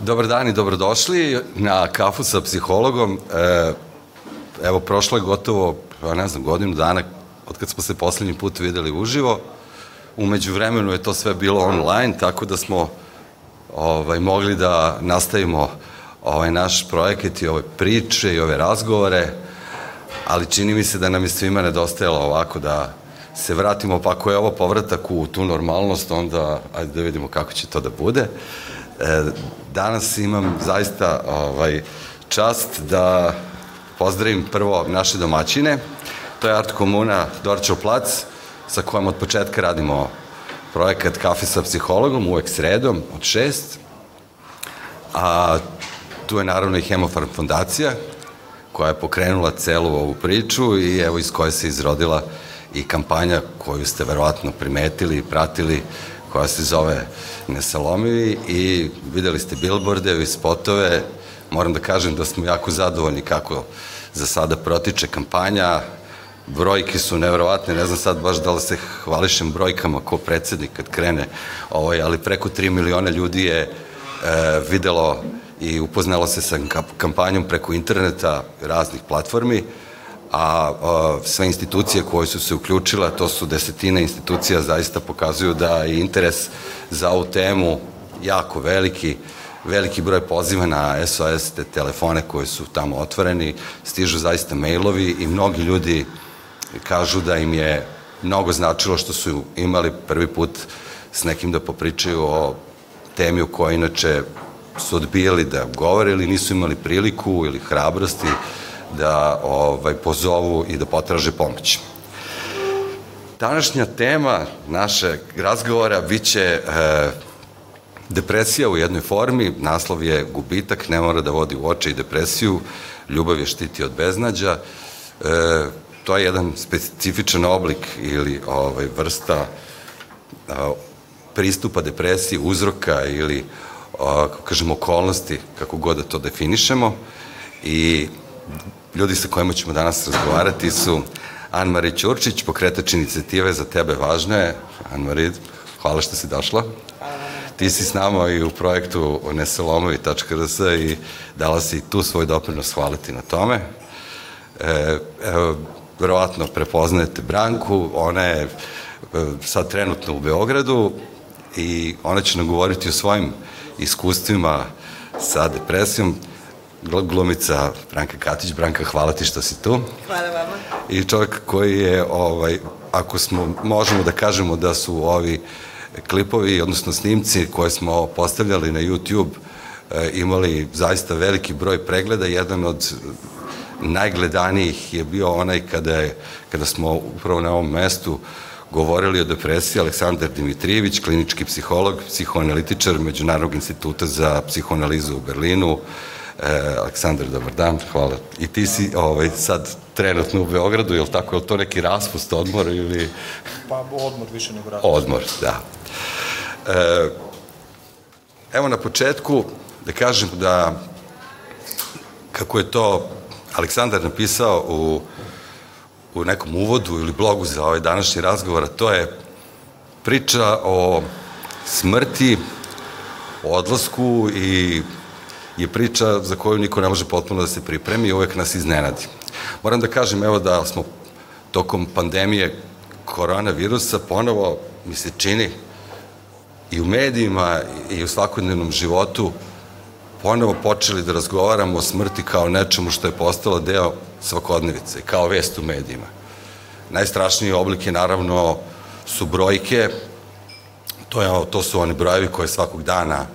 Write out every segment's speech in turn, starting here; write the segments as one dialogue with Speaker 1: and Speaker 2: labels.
Speaker 1: Dobar dan i dobrodošli na kafu sa psihologom. E, evo, prošlo je gotovo, pa ne znam, godinu dana od kad smo se poslednji put videli uživo. Umeđu vremenu je to sve bilo online, tako da smo ovaj, mogli da nastavimo ovaj naš projekat i ove priče i ove razgovore, ali čini mi se da nam je svima nedostajalo ovako da se vratimo, pa ako je ovo povratak u tu normalnost, onda ajde da vidimo kako će to da bude. E, danas imam zaista ovaj, čast da pozdravim prvo naše domaćine, to je Art Komuna Dorčev plac, sa kojom od početka radimo projekat Kafe sa psihologom, uvek sredom, od šest. A tu je naravno i Hemofarm fondacija, koja je pokrenula celu ovu priču i evo iz koje se izrodila i kampanja koju ste verovatno primetili i pratili, koja se zove Nesalomivi i videli ste billboarde i spotove. Moram da kažem da smo jako zadovoljni kako za sada protiče kampanja, brojke su neverovatne, ne znam sad baš da li se hvališem brojkama ko predsednik kad krene, ovaj, ali preko 3 miliona ljudi je e, videlo i upoznalo se sa kampanjom preko interneta raznih platformi, a, a sve institucije koje su se uključile, to su desetine institucija, zaista pokazuju da je interes za ovu temu jako veliki, veliki broj poziva na SOS te telefone koji su tamo otvoreni, stižu zaista mailovi i mnogi ljudi kažu da im je mnogo značilo što su imali prvi put s nekim da popričaju o temi u kojoj inače su odbijali da govore ili nisu imali priliku ili hrabrosti da ovaj, pozovu i da potraže pomoć. Današnja tema naše razgovora biće e, depresija u jednoj formi, naslov je gubitak, ne mora da vodi u oče i depresiju, ljubav je štiti od beznađa, e, to je jedan specifičan oblik ili ovaj, vrsta a, pristupa depresiji, uzroka ili a, kažemo okolnosti, kako god da to definišemo. I ljudi sa kojima ćemo danas razgovarati su Anne-Marie Ćurčić, pokretač inicijative Za tebe važno je. Anne-Marie, hvala što si došla. Ti si s nama i u projektu neselomovi.rs i dala si tu svoj doprinos hvaliti na tome. E, evo, verovatno prepoznajete Branku, ona je e, sad trenutno u Beogradu i ona će nam govoriti o svojim iskustvima sa depresijom. Glumica Branka Katić. Branka, hvala ti što si tu.
Speaker 2: Hvala vama.
Speaker 1: I čovjek koji je, ovaj, ako smo, možemo da kažemo da su ovi klipovi, odnosno snimci koje smo postavljali na YouTube, e, imali zaista veliki broj pregleda, jedan od najgledanijih je bio onaj kada, je, kada smo upravo na ovom mestu govorili o depresiji Aleksandar Dimitrijević, klinički psiholog, psihoanalitičar Međunarodnog instituta za psihoanalizu u Berlinu. E, Aleksandar, dobar dan, hvala. I ti si ovaj, sad trenutno u Beogradu, je li tako, je li to neki raspust, odmor ili...
Speaker 3: Pa odmor više nego raspust.
Speaker 1: Odmor, da. E, evo na početku da kažem da kako je to Aleksandar napisao u, u nekom uvodu ili blogu za ovaj današnji razgovor, a to je priča o smrti, o odlasku i je priča za koju niko ne može potpuno da se pripremi i uvek nas iznenadi. Moram da kažem, evo da smo tokom pandemije koronavirusa ponovo, mi se čini, i u medijima i u svakodnevnom životu ponovo počeli da razgovaramo o smrti kao nečemu što je postalo deo svakodnevice, kao vest u medijima. Najstrašniji oblik je naravno su brojke, to, je, to su oni brojevi koje svakog dana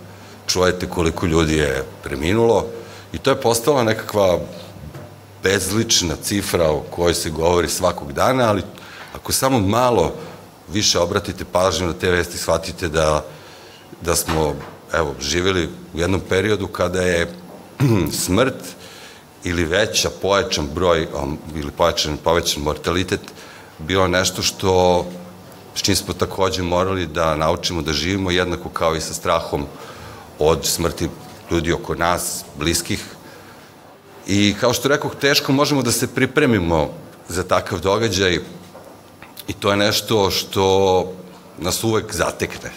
Speaker 1: čujete koliko ljudi je preminulo i to je postala nekakva bezlična cifra o kojoj se govori svakog dana, ali ako samo malo više obratite pažnju na te vesti, shvatite da, da smo evo, živjeli u jednom periodu kada je smrt ili veća, pojačan broj ili pojačan, povećan mortalitet bilo nešto što s čim smo takođe morali da naučimo da živimo jednako kao i sa strahom od smrti ljudi oko nas, bliskih. I kao što rekao, teško možemo da se pripremimo za takav događaj i to je nešto što nas uvek zatekne.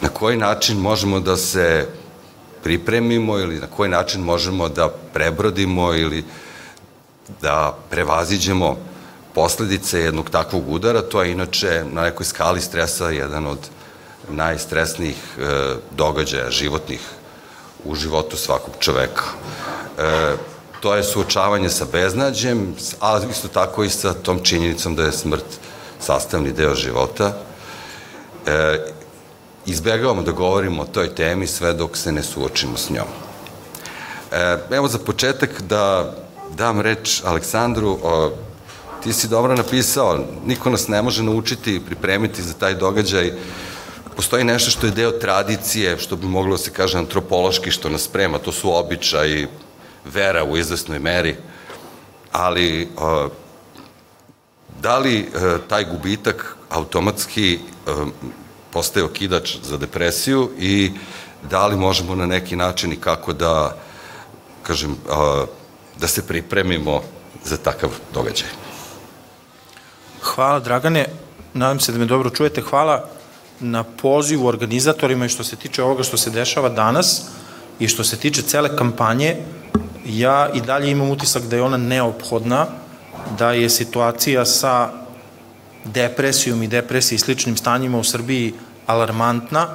Speaker 1: Na koji način možemo da se pripremimo ili na koji način možemo da prebrodimo ili da prevaziđemo posledice jednog takvog udara, to je inače na nekoj skali stresa jedan od najstresnijih e, događaja životnih u životu svakog čoveka. E, to je suočavanje sa beznađem, a isto tako i sa tom činjenicom da je smrt sastavni deo života. E, izbegavamo da govorimo o toj temi sve dok se ne suočimo s njom. E, evo za početak da dam reč Aleksandru, o, ti si dobro napisao, niko nas ne može naučiti i pripremiti za taj događaj, postoji nešto što je deo tradicije, što bi moglo da se kaže antropološki, što nas sprema, to su običaji, vera u izvesnoj meri, ali o, da li e, taj gubitak automatski e, postaje okidač za depresiju i da li možemo na neki način i kako da, kažem, da se pripremimo za takav događaj.
Speaker 3: Hvala Dragane, nadam se da me dobro čujete. Hvala na pozivu organizatorima i što se tiče ovoga što se dešava danas i što se tiče cele kampanje, ja i dalje imam utisak da je ona neophodna, da je situacija sa depresijom i depresiji i sličnim stanjima u Srbiji alarmantna,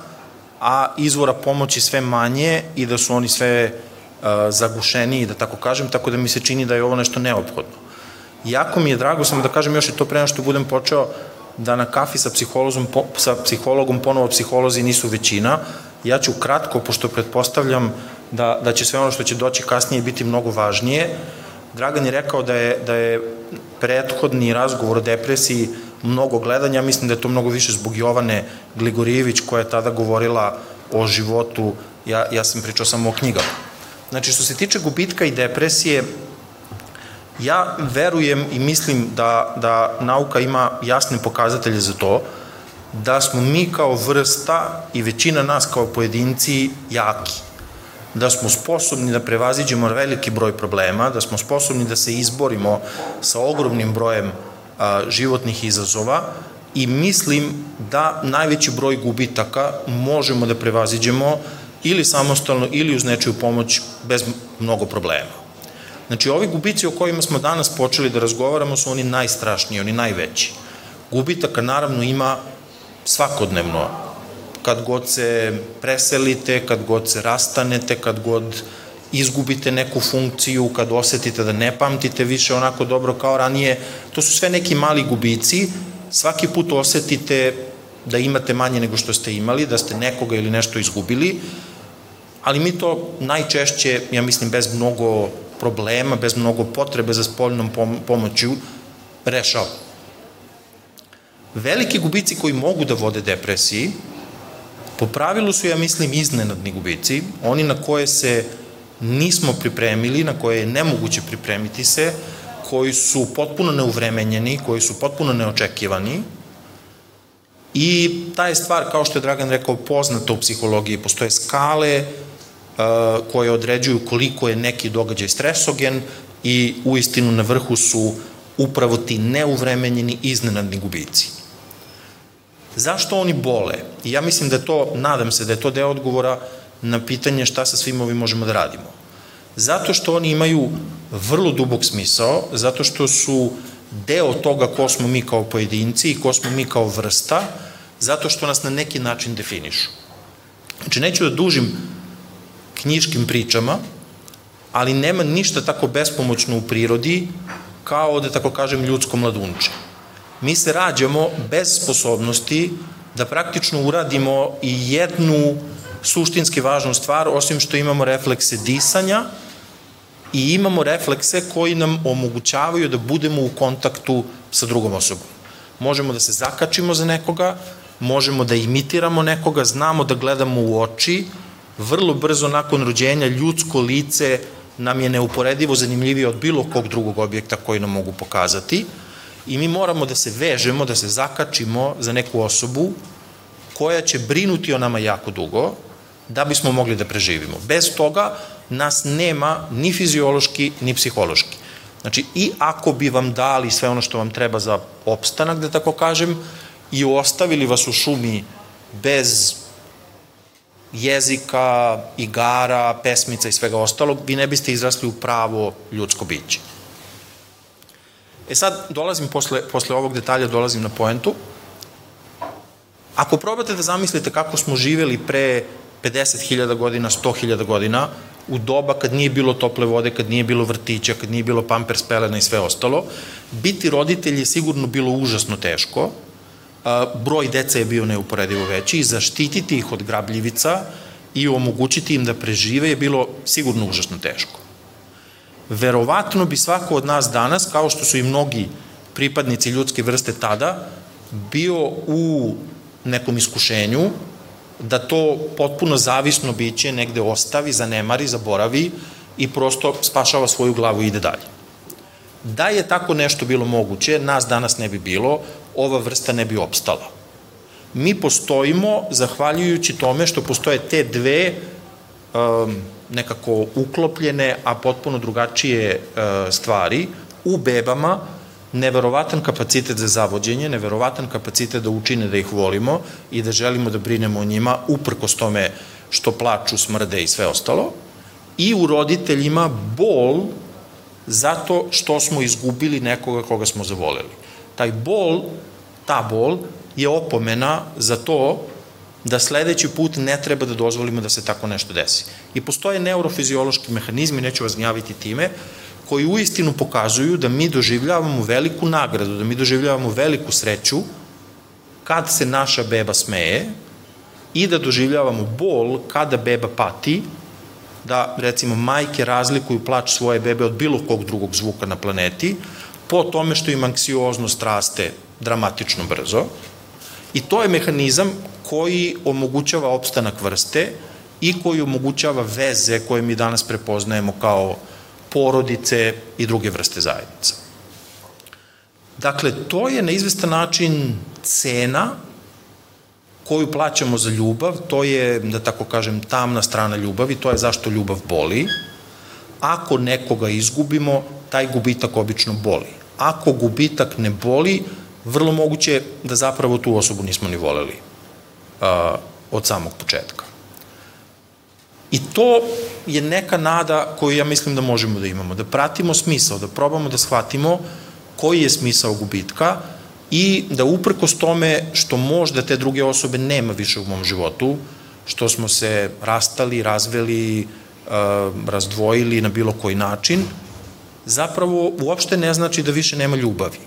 Speaker 3: a izvora pomoći sve manje i da su oni sve uh, zagušeniji, da tako kažem, tako da mi se čini da je ovo nešto neophodno. Jako mi je drago, samo da kažem još i to pre što budem počeo, da na kafi sa psihologom, sa psihologom ponovo psiholozi nisu većina. Ja ću kratko, pošto pretpostavljam da, da će sve ono što će doći kasnije biti mnogo važnije. Dragan je rekao da je, da je prethodni razgovor o depresiji mnogo gledanja, mislim da je to mnogo više zbog Jovane Gligorijević koja je tada govorila o životu, ja, ja sam pričao samo o knjigama. Znači, što se tiče gubitka i depresije, ja verujem i mislim da, da nauka ima jasne pokazatelje za to, da smo mi kao vrsta i većina nas kao pojedinci jaki da smo sposobni da prevaziđemo veliki broj problema, da smo sposobni da se izborimo sa ogromnim brojem a, životnih izazova i mislim da najveći broj gubitaka možemo da prevaziđemo ili samostalno ili uz nečiju pomoć bez mnogo problema. Znači, ovi gubici o kojima smo danas počeli da razgovaramo su oni najstrašniji, oni najveći. Gubitaka naravno ima svakodnevno, kad god se preselite, kad god se rastanete, kad god izgubite neku funkciju, kad osetite da ne pamtite više onako dobro kao ranije, to su sve neki mali gubici, svaki put osetite da imate manje nego što ste imali, da ste nekoga ili nešto izgubili, ali mi to najčešće, ja mislim, bez mnogo problema, bez mnogo potrebe za spoljnom pomoću, rešava. Veliki gubici koji mogu da vode depresiji, po pravilu su, ja mislim, iznenadni gubici, oni na koje se nismo pripremili, na koje je nemoguće pripremiti se, koji su potpuno neuvremenjeni, koji su potpuno neočekivani i ta je stvar, kao što je Dragan rekao, poznata u psihologiji. Postoje skale koje određuju koliko je neki događaj stresogen i u istinu na vrhu su upravo ti neuvremenjeni iznenadni gubici. Zašto oni bole? I ja mislim da to, nadam se da je to deo odgovora na pitanje šta sa svim ovim možemo da radimo. Zato što oni imaju vrlo dubog smisao, zato što su deo toga ko smo mi kao pojedinci i ko smo mi kao vrsta, zato što nas na neki način definišu. Znači, neću da dužim knjiškim pričama, ali nema ništa tako bespomoćno u prirodi kao da, tako kažem, ljudsko mladunče. Mi se rađamo bez sposobnosti da praktično uradimo i jednu suštinski važnu stvar, osim što imamo reflekse disanja i imamo reflekse koji nam omogućavaju da budemo u kontaktu sa drugom osobom. Možemo da se zakačimo za nekoga, možemo da imitiramo nekoga, znamo da gledamo u oči, vrlo brzo nakon rođenja ljudsko lice nam je neuporedivo zanimljivije od bilo kog drugog objekta koji nam mogu pokazati i mi moramo da se vežemo, da se zakačimo za neku osobu koja će brinuti o nama jako dugo, da bismo mogli da preživimo. Bez toga nas nema ni fiziološki, ni psihološki. Znači, i ako bi vam dali sve ono što vam treba za opstanak, da tako kažem, i ostavili vas u šumi bez jezika, igara, pesmica i svega ostalog, vi ne biste izrasli u pravo ljudsko biće. E sad, dolazim posle, posle ovog detalja, dolazim na poentu. Ako probate da zamislite kako smo živeli pre 50.000 godina, 100.000 godina, u doba kad nije bilo tople vode, kad nije bilo vrtića, kad nije bilo pampers pelena i sve ostalo, biti roditelj je sigurno bilo užasno teško, broj deca je bio neuporedivo veći i zaštititi ih od grabljivica i omogućiti im da prežive je bilo sigurno užasno teško. Verovatno bi svako od nas danas, kao što su i mnogi pripadnici ljudske vrste tada, bio u nekom iskušenju da to potpuno zavisno biće negde ostavi, zanemari, zaboravi i prosto spašava svoju glavu i ide dalje. Da je tako nešto bilo moguće, nas danas ne bi bilo, ova vrsta ne bi opstala. Mi postojimo zahvaljujući tome što postoje te dve um, nekako uklopljene, a potpuno drugačije uh, stvari u bebama, neverovatan kapacitet za zavođenje, neverovatan kapacitet da učine da ih volimo i da želimo da brinemo o njima, uprkos tome što plaču, smrde i sve ostalo, i u roditeljima bol zato što smo izgubili nekoga koga smo zavoleli. Taj bol, ta bol, je opomena za to da sledeći put ne treba da dozvolimo da se tako nešto desi. I postoje neurofiziološki mehanizmi, neću vas gnjaviti time, koji u istinu pokazuju da mi doživljavamo veliku nagradu, da mi doživljavamo veliku sreću kad se naša beba smeje i da doživljavamo bol kada beba pati, da recimo majke razlikuju plač svoje bebe od bilo kog drugog zvuka na planeti, po tome što im anksioznost raste dramatično brzo. I to je mehanizam koji omogućava opstanak vrste i koji omogućava veze koje mi danas prepoznajemo kao porodice i druge vrste zajednica. Dakle, to je na izvestan način cena koju plaćamo za ljubav, to je, da tako kažem, tamna strana ljubavi, to je zašto ljubav boli. Ako nekoga izgubimo, taj gubitak obično boli. Ako gubitak ne boli, vrlo moguće da zapravo tu osobu nismo ni voleli uh, od samog početka. I to je neka nada koju ja mislim da možemo da imamo, da pratimo smisao, da probamo da shvatimo koji je smisao gubitka i da uprkos tome što možda te druge osobe nema više u mom životu, što smo se rastali, razveli, razdvojili na bilo koji način, zapravo uopšte ne znači da više nema ljubavi.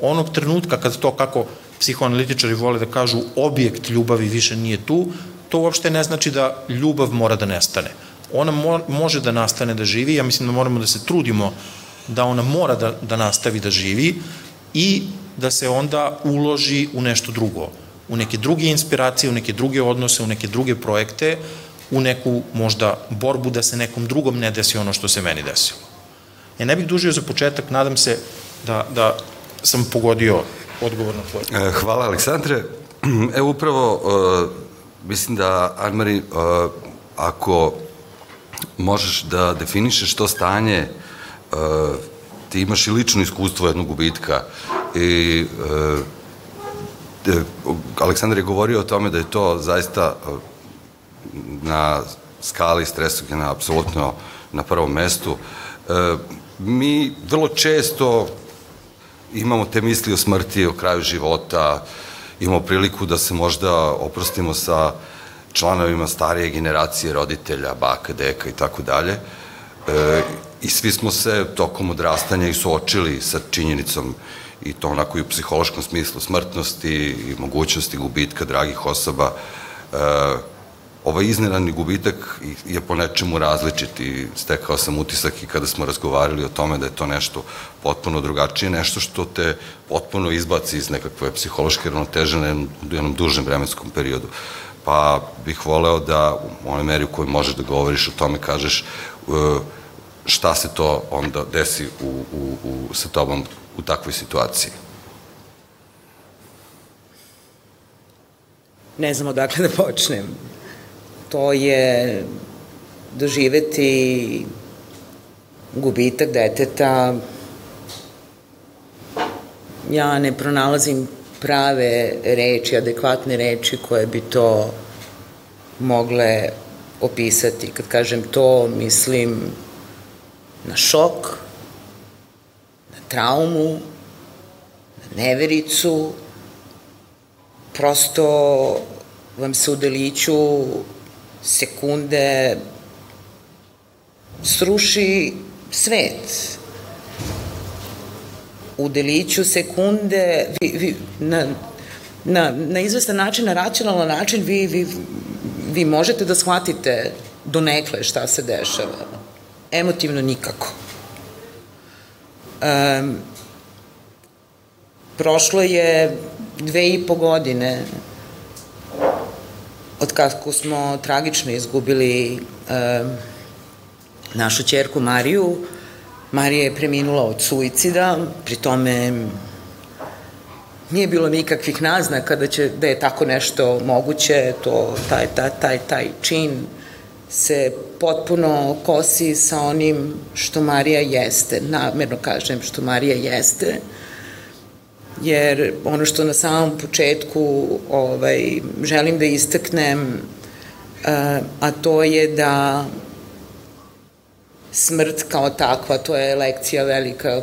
Speaker 3: Onog trenutka kad to, kako psihoanalitičari vole da kažu, objekt ljubavi više nije tu, to uopšte ne znači da ljubav mora da nestane. Ona mo, može da nastane da živi, ja mislim da moramo da se trudimo da ona mora da, da nastavi da živi i da se onda uloži u nešto drugo, u neke druge inspiracije, u neke druge odnose, u neke druge projekte, u neku možda borbu da se nekom drugom ne desi ono što se meni desilo. Ja ne bih dužio za početak, nadam se da, da sam pogodio odgovor na tvoje.
Speaker 1: E, hvala Aleksandre. Evo upravo uh, mislim da Armari uh, ako možeš da definišeš to stanje uh, ti imaš i lično iskustvo jednog gubitka i Aleksandar je govorio o tome da je to zaista na skali stresogena apsolutno na prvom mestu. Mi vrlo često imamo te misli o smrti, o kraju života, imamo priliku da se možda oprostimo sa članovima starije generacije, roditelja, baka, deka i tako dalje. E, I svi smo se tokom odrastanja i suočili sa činjenicom i to onako i u psihološkom smislu smrtnosti i mogućnosti gubitka dragih osoba. E, ovaj iznenadni gubitak je po nečemu različit i stekao sam utisak i kada smo razgovarali o tome da je to nešto potpuno drugačije, nešto što te potpuno izbaci iz nekakve psihološke ravnoteže na jednom dužem vremenskom periodu. Pa bih voleo da u onoj meri u kojoj možeš da govoriš o tome kažeš e, šta se to onda desi u, u, u, sa tobom u takvoj situaciji.
Speaker 2: Ne znam odakle da počnem to je doživeti gubitak deteta ja ne pronalazim prave reči, adekvatne reči koje bi to mogle opisati. Kad kažem to, mislim na šok, na traumu, na nevericu, prosto vam se u deliću sekunde sruši svet. U deliću sekunde vi, vi, na, na, na izvestan način, na racionalan način vi, vi, vi možete da shvatite donekle šta se dešava. Emotivno nikako. Um, prošlo je dve i po godine od kako smo tragično izgubili um, našu čerku Mariju. Marija je preminula od suicida, pri tome nije bilo nikakvih naznaka da, će, da je tako nešto moguće, to, taj, taj, taj, taj čin se potpuno kosi sa onim što Marija jeste, namerno kažem što Marija jeste, jer ono što na samom početku ovaj, želim da istaknem, a to je da smrt kao takva, to je lekcija velika,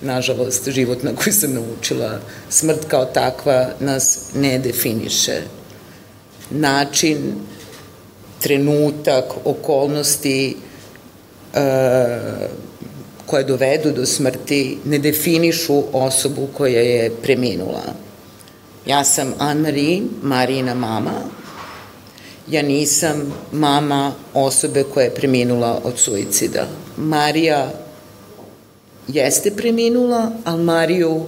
Speaker 2: nažalost, životna koju sam naučila. Smrt kao takva nas ne definiše. Način, trenutak, okolnosti e, koje dovedu do smrti ne definišu osobu koja je preminula. Ja sam Anne-Marie, Marijina mama, ja nisam mama osobe koja je preminula od suicida. Marija jeste preminula, ali Mariju,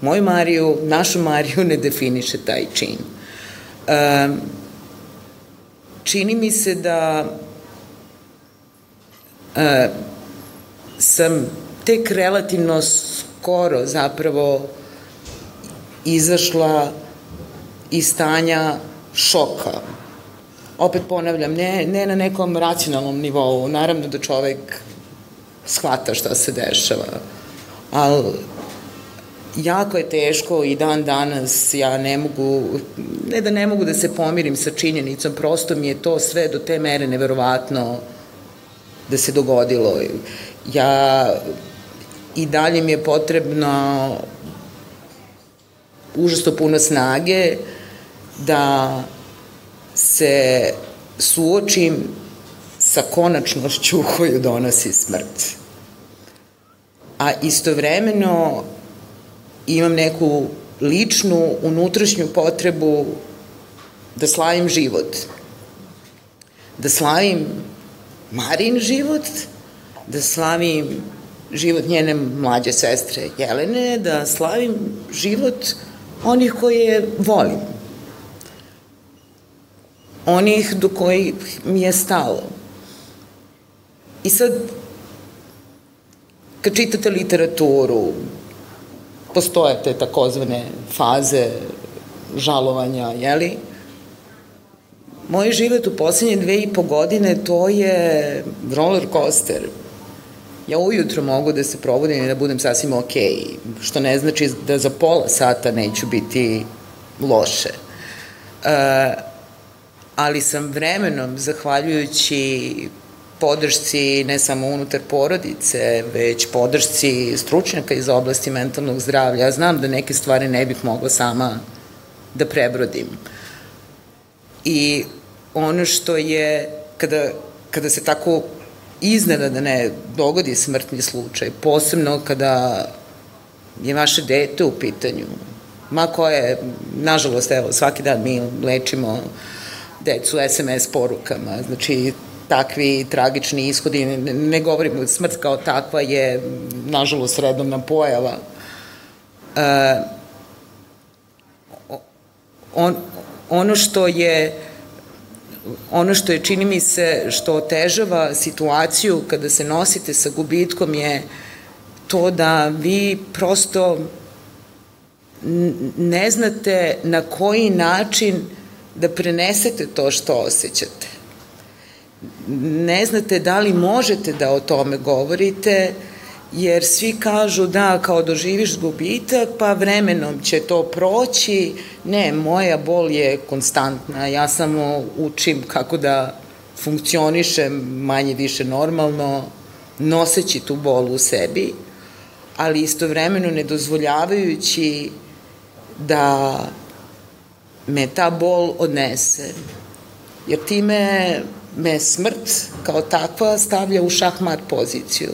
Speaker 2: moju Mariju, našu Mariju ne definiše taj čin. Um, čini mi se da uh, sam tek relativno skoro zapravo izašla iz stanja šoka opet ponavljam, ne, ne na nekom racionalnom nivou, naravno da čovek shvata šta se dešava, ali jako je teško i dan danas ja ne mogu, ne da ne mogu da se pomirim sa činjenicom, prosto mi je to sve do te mere neverovatno da se dogodilo. Ja i dalje mi je potrebno užasno puno snage da se suočim sa konačnošću koju donosi smrt. A istovremeno imam neku ličnu, unutrašnju potrebu da slavim život. Da slavim Marin život, da slavim život njene mlađe sestre Jelene, da slavim život onih koje volim onih do kojih mi je stalo. I sad, kad čitate literaturu, postoje te takozvane faze žalovanja, jeli? Moj život u poslednje dve i po godine to je roller coaster. Ja ujutro mogu da se probudim i da budem sasvim okej, što ne znači da za pola sata neću biti loše. Uh, ali sam vremenom, zahvaljujući podršci ne samo unutar porodice, već podršci stručnjaka iz oblasti mentalnog zdravlja. Ja znam da neke stvari ne bih mogla sama da prebrodim. I ono što je, kada, kada se tako iznena da ne dogodi smrtni slučaj, posebno kada je vaše dete u pitanju, ma koje, nažalost, evo, svaki dan mi lečimo decu SMS porukama, znači takvi tragični ishodi, ne, ne govorim, smrt kao takva je, nažalost, redovna pojava. E, on, ono što je ono što je, čini mi se, što otežava situaciju kada se nosite sa gubitkom je to da vi prosto ne znate na koji način da prenesete to što osjećate. Ne znate da li možete da o tome govorite jer svi kažu da kao doživiš gubitak pa vremenom će to proći. Ne, moja bol je konstantna. Ja samo učim kako da funkcionišem manje više normalno, noseći tu bol u sebi, ali istovremeno ne dozvoljavajući da me ta bol odnese. Jer time me smrt kao takva stavlja u šahmat poziciju.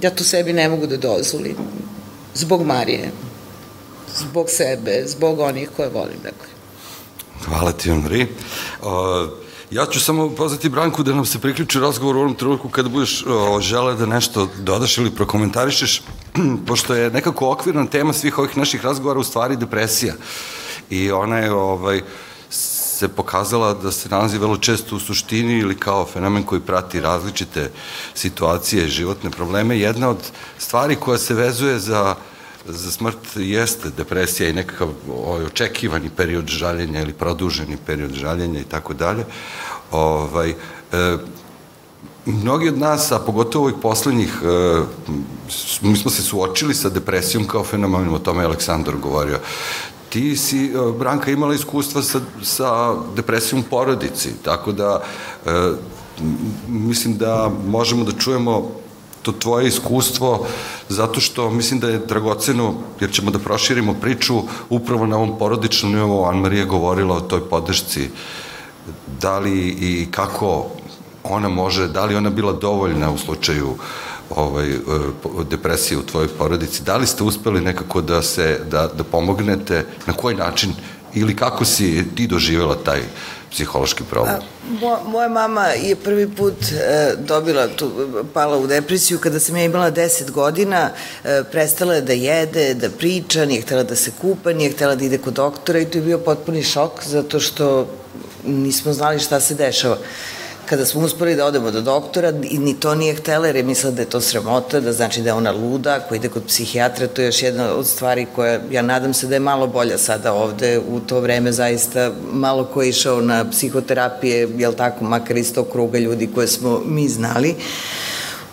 Speaker 2: Ja to sebi ne mogu da dozvolim. Zbog Marije. Zbog sebe, zbog onih koje volim, dakle.
Speaker 1: Hvala ti, Anri. Uh, ja ću samo pozvati Branku da nam se priključi razgovor u ovom trenutku kada budeš uh, žele da nešto dodaš ili prokomentarišeš, pošto je nekako okvirna tema svih ovih naših razgovora u stvari depresija. I ona je ovaj, se pokazala da se nalazi vrlo često u suštini ili kao fenomen koji prati različite situacije, životne probleme. Jedna od stvari koja se vezuje za za smrt jeste depresija i nekakav ovaj, očekivani period žaljenja ili produženi period žaljenja i tako dalje. Ovaj, e, mnogi od nas, a pogotovo ovih poslednjih, e, mi smo se suočili sa depresijom kao fenomenom, o tome je Aleksandar govorio ti si, e, Branka, imala iskustva sa, sa depresijom porodici, tako da e, mislim da možemo da čujemo to tvoje iskustvo zato što mislim da je dragoceno jer ćemo da proširimo priču upravo na ovom porodičnom nivou. Anne-Marie govorila o toj podršci da li i kako ona može, da li ona bila dovoljna u slučaju uh, ovaj, e, depresije u tvojoj porodici. Da li ste uspeli nekako da se, da, da pomognete, na koji način ili kako si ti doživjela taj psihološki problem?
Speaker 4: Mo, moja mama je prvi put e, dobila tu, pala u depresiju kada sam ja imala 10 godina, e, prestala je da jede, da priča, nije htela da se kupa, nije htela da ide kod doktora i to je bio potpuni šok zato što nismo znali šta se dešava. E, kada smo uspeli da odemo do doktora, i ni to nije htela jer je mislila da je to sramota, da znači da je ona luda, koja ide kod psihijatra, to je još jedna od stvari koja, ja nadam se da je malo bolja sada ovde, u to vreme zaista malo ko je išao na psihoterapije, jel tako, makar iz tog kruga ljudi koje smo mi znali.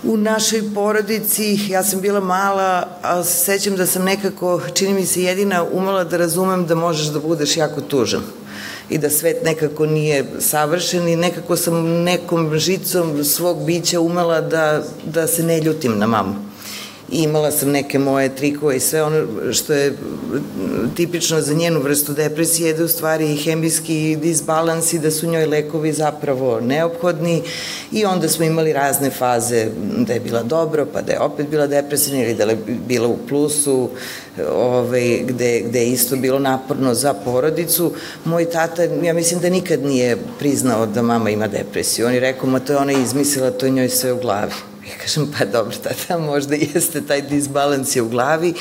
Speaker 4: U našoj porodici, ja sam bila mala, a sećam da sam nekako, čini mi se jedina, umela da razumem da možeš da budeš jako tužan i da svet nekako nije savršen i nekako sam nekom žicom svog bića umela da, da se ne ljutim na mamu imala sam neke moje trikove i sve ono što je tipično za njenu vrstu depresije da u stvari hemijski disbalans i da su njoj lekovi zapravo neophodni i onda smo imali razne faze da je bila dobro pa da je opet bila depresivna ili da je bila u plusu ovaj, gde, gde je isto bilo naporno za porodicu. Moj tata, ja mislim da nikad nije priznao da mama ima depresiju. On je rekao, ma to je ona izmislila, to je njoj sve u glavi. Ja kažem, pa dobro, tata, možda jeste taj disbalans je u glavi.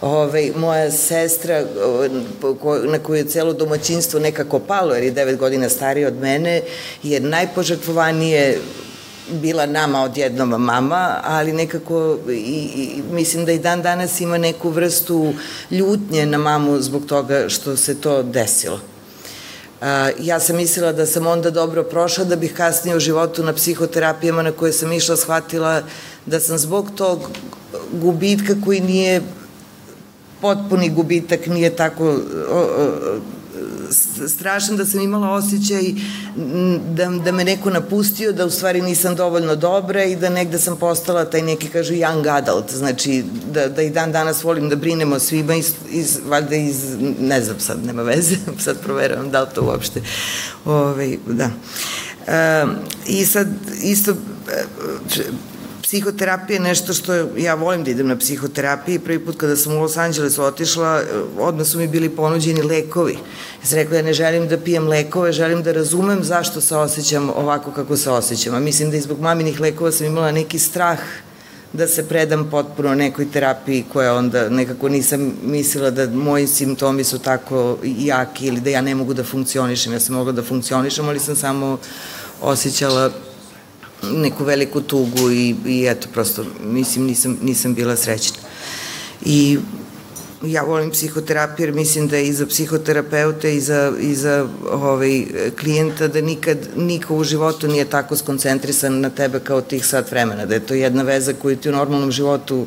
Speaker 4: Ove, ovaj, moja sestra, na koju je celo domaćinstvo nekako palo, jer je devet godina starija od mene, je najpožrtvovanije bila nama odjednom mama, ali nekako i, i, mislim da i dan danas ima neku vrstu ljutnje na mamu zbog toga što se to desilo ja sam mislila da sam onda dobro prošla, da bih kasnije u životu na psihoterapijama na koje sam išla shvatila da sam zbog tog gubitka koji nije potpuni gubitak, nije tako strašan da sam imala osjećaj da, da me neko napustio, da u stvari nisam dovoljno dobra i da negde sam postala taj neki, kažu, young adult, znači da, da i dan danas volim da brinemo svima iz, iz valjda iz, ne znam sad, nema veze, sad proveravam da li to uopšte, ove, ovaj, da. E, I sad isto psihoterapija je nešto što ja volim da idem na psihoterapiju. Prvi put kada sam u Los Angeles otišla, odmah su mi bili ponuđeni lekovi. Ja sam rekla, ja ne želim da pijem lekove, želim da razumem zašto se osjećam ovako kako se osjećam. A mislim da i zbog maminih lekova sam imala neki strah da se predam potpuno nekoj terapiji koja onda nekako nisam mislila da moji simptomi su tako jaki ili da ja ne mogu da funkcionišem. Ja sam mogla da funkcionišem, ali sam samo osjećala neku veliku tugu i, i eto, prosto, mislim, nisam, nisam bila srećna. I ja volim psihoterapiju jer mislim da je i za psihoterapeute i za, i za ovaj, klijenta da nikad niko u životu nije tako skoncentrisan na tebe kao tih sat vremena, da je to jedna veza koju ti u normalnom životu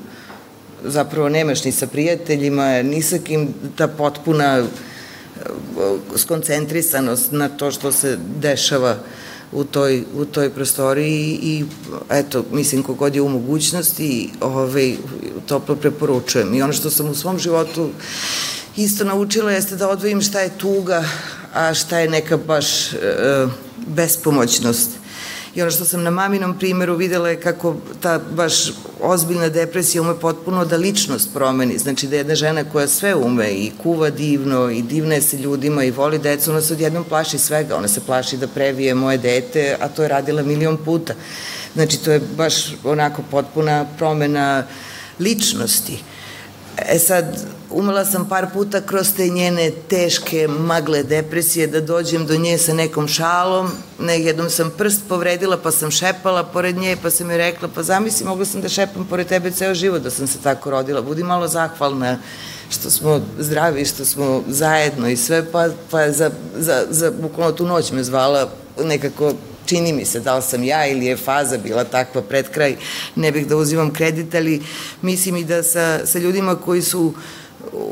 Speaker 4: zapravo nemaš ni sa prijateljima, ni sa kim ta potpuna uh, skoncentrisanost na to što se dešava u toj, u toj prostoriji i eto, mislim kogod je u mogućnosti ovaj, toplo preporučujem. I ono što sam u svom životu isto naučila jeste da odvojim šta je tuga, a šta je neka baš e, bespomoćnost I ono što sam na maminom primjeru videla je kako ta baš ozbiljna depresija ume potpuno da ličnost promeni. Znači da jedna žena koja sve ume i kuva divno i divne se ljudima i voli decu, ona se odjednom plaši svega. Ona se plaši da previje moje dete, a to je radila milion puta. Znači to je baš onako potpuna promena ličnosti. E sad, umela sam par puta kroz te njene teške magle depresije da dođem do nje sa nekom šalom. Ne, jednom sam prst povredila pa sam šepala pored nje pa sam mi rekla pa zamisli mogla sam da šepam pored tebe ceo život da sam se tako rodila. Budi malo zahvalna što smo zdravi, što smo zajedno i sve pa, pa za, za, za bukvalno tu noć me zvala nekako čini mi se da li sam ja ili je faza bila takva pred kraj, ne bih da uzimam kredit, ali mislim i da sa, sa ljudima koji su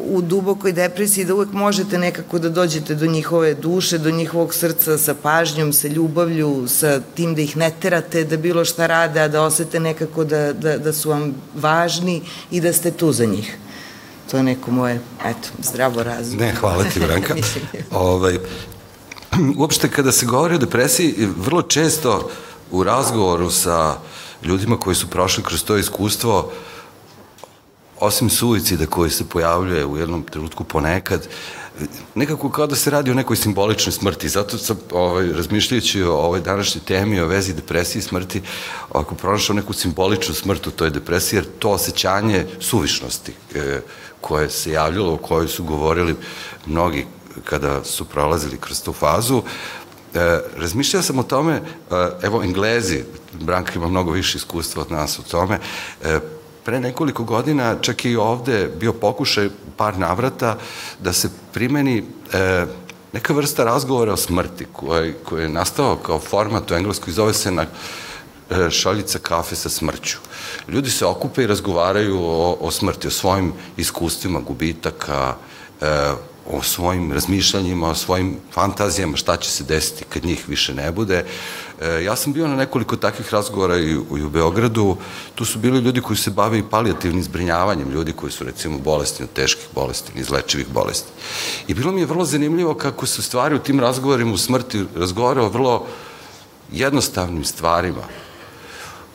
Speaker 4: u dubokoj depresiji da uvek možete nekako da dođete do njihove duše, do njihovog srca sa pažnjom, sa ljubavlju, sa tim da ih ne terate, da bilo šta rade, a da osete nekako da, da, da su vam važni i da ste tu za njih. To je neko moje, eto, zdravo razum.
Speaker 1: Ne, hvala ti, Branka. ovaj, uopšte kada se govori o depresiji, vrlo često u razgovoru sa ljudima koji su prošli kroz to iskustvo, osim suicida koji se pojavljuje u jednom trenutku ponekad, nekako kao da se radi o nekoj simboličnoj smrti. Zato sam, ovaj, razmišljajući o ovoj današnjoj temi, o vezi depresije i smrti, ako pronašao neku simboličnu smrt u toj depresiji, jer to osjećanje suvišnosti e, koje se javljalo, o kojoj su govorili mnogi kada su prolazili kroz tu fazu, E, razmišljao sam o tome, e, evo Englezi, Branka ima mnogo više iskustva od nas u tome, e, pre nekoliko godina čak i ovde bio pokušaj par navrata da se primeni e, neka vrsta razgovora o smrti koji, koji je nastao kao format u engleskoj zove se na e, šaljica kafe sa smrću. Ljudi se okupe i razgovaraju o, o smrti, o svojim iskustvima, gubitaka, e, o svojim razmišljanjima, o svojim fantazijama, šta će se desiti kad njih više ne bude. E, ja sam bio na nekoliko takvih razgovora i u, i u Beogradu, tu su bili ljudi koji se bave i palijativnim zbrinjavanjem, ljudi koji su recimo bolesti od teških bolesti, izlečivih bolesti. I bilo mi je vrlo zanimljivo kako se stvari u tim razgovorima u smrti razgovara o vrlo jednostavnim stvarima,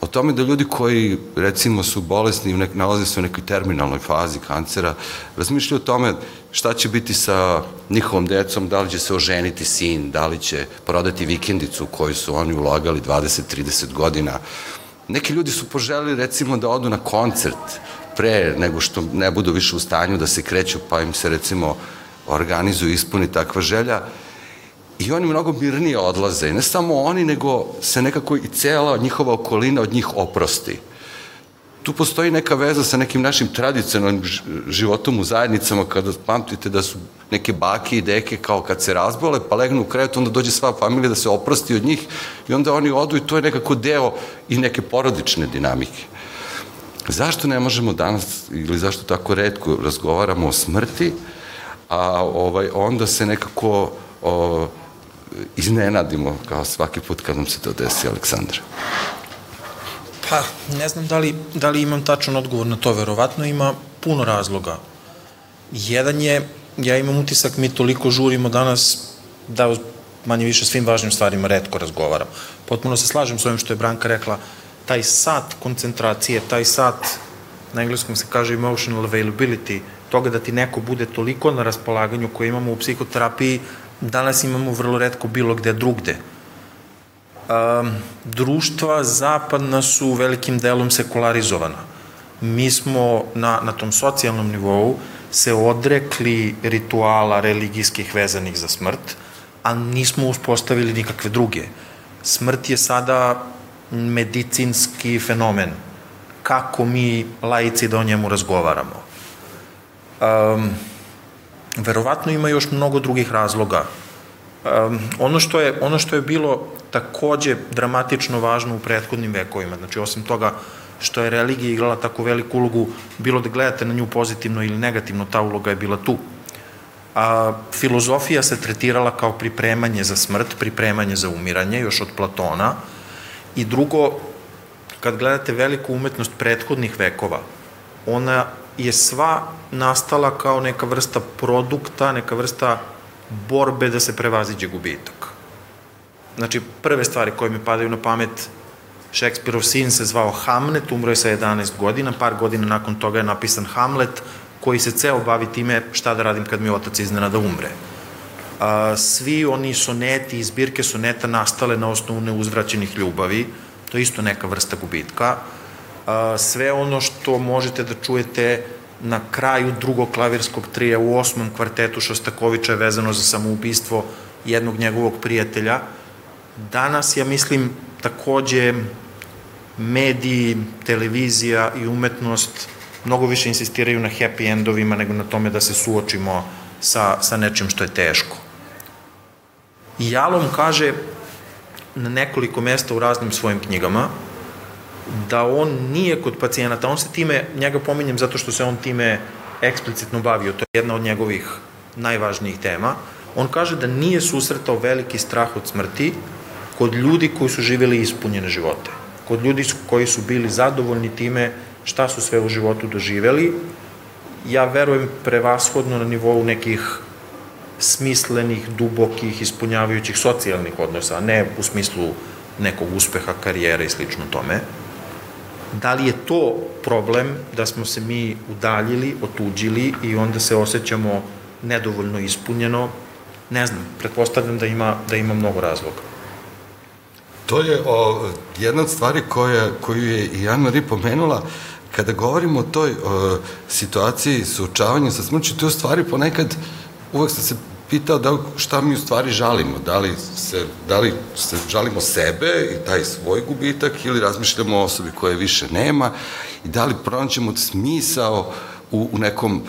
Speaker 1: o tome da ljudi koji recimo su bolesni, nalaze se u nekoj terminalnoj fazi kancera, razmišljaju o tome šta će biti sa njihovom decom, da li će se oženiti sin, da li će prodati vikendicu koju su oni ulagali 20-30 godina. Neki ljudi su poželili recimo da odu na koncert pre nego što ne budu više u stanju da se kreću, pa im se recimo organizuju, ispuni takva želja i oni mnogo mirnije odlaze. Ne samo oni, nego se nekako i cela njihova okolina od njih oprosti. Tu postoji neka veza sa nekim našim tradicionalnim životom u zajednicama, kada pamtite da su neke bake i deke kao kad se razbole, pa legnu u krevet, onda dođe sva familija da se oprosti od njih i onda oni odu i to je nekako deo i neke porodične dinamike. Zašto ne možemo danas, ili zašto tako redko razgovaramo o smrti, a ovaj, onda se nekako o, iznenadimo kao svaki put kad nam se to desi, Aleksandra?
Speaker 3: Pa, ne znam da li, da li imam tačan odgovor na to, verovatno ima puno razloga. Jedan je, ja imam utisak, mi toliko žurimo danas da manje više svim važnim stvarima redko razgovaram. Potpuno se slažem s ovim što je Branka rekla, taj sat koncentracije, taj sat, na engleskom se kaže emotional availability, toga da ti neko bude toliko na raspolaganju koje imamo u psihoterapiji, danas imamo vrlo redko bilo gde drugde. Um, društva zapadna su velikim delom sekularizovana. Mi smo na, na tom socijalnom nivou se odrekli rituala religijskih vezanih za smrt, a nismo uspostavili nikakve druge. Smrt je sada medicinski fenomen. Kako mi, laici, da o njemu razgovaramo? Um, verovatno ima još mnogo drugih razloga. Um, ono, što je, ono što je bilo takođe dramatično važno u prethodnim vekovima, znači osim toga što je religija igrala tako veliku ulogu, bilo da gledate na nju pozitivno ili negativno, ta uloga je bila tu. A filozofija se tretirala kao pripremanje za smrt, pripremanje za umiranje, još od Platona. I drugo, kad gledate veliku umetnost prethodnih vekova, ona je sva nastala kao neka vrsta produkta, neka vrsta borbe da se prevaziđe gubitak. Znači, prve stvari koje mi padaju na pamet, Šekspirov sin se zvao Hamlet, umro je sa 11 godina, par godina nakon toga je napisan Hamlet, koji se ceo bavi time šta da radim kad mi otac iznenada umre. A, svi oni soneti i zbirke soneta nastale na osnovu neuzvraćenih ljubavi, to je isto neka vrsta gubitka. Sve ono što možete da čujete na kraju drugog klavirskog trija u osmom kvartetu Šostakovića je vezano za samoubistvo jednog njegovog prijatelja. Danas, ja mislim, takođe mediji, televizija i umetnost mnogo više insistiraju na happy endovima nego na tome da se suočimo sa, sa nečim što je teško. I Jalom kaže na nekoliko mesta u raznim svojim knjigama da on nije kod pacijenata, on se time, njega pominjem zato što se on time eksplicitno bavio, to je jedna od njegovih najvažnijih tema, on kaže da nije susretao veliki strah od smrti kod ljudi koji su živjeli ispunjene živote, kod ljudi koji su bili zadovoljni time šta su sve u životu doživeli, ja verujem prevashodno na nivou nekih smislenih, dubokih, ispunjavajućih socijalnih odnosa, a ne u smislu nekog uspeha, karijere i slično tome. Da li je to problem da smo se mi udaljili, otuđili i onda se osjećamo nedovoljno ispunjeno? Ne znam, pretpostavljam da ima, da ima mnogo razloga.
Speaker 1: To je o, jedna od stvari koja, koju je i Anna-Marie pomenula, kada govorimo o toj o, situaciji suočavanja sa smrću, to je u stvari ponekad, uvek sam se pitao da šta mi u stvari žalimo, da li se, da li se žalimo sebe i taj svoj gubitak ili razmišljamo o osobi koje više nema? I da li pronaćemo smisao u, u nekom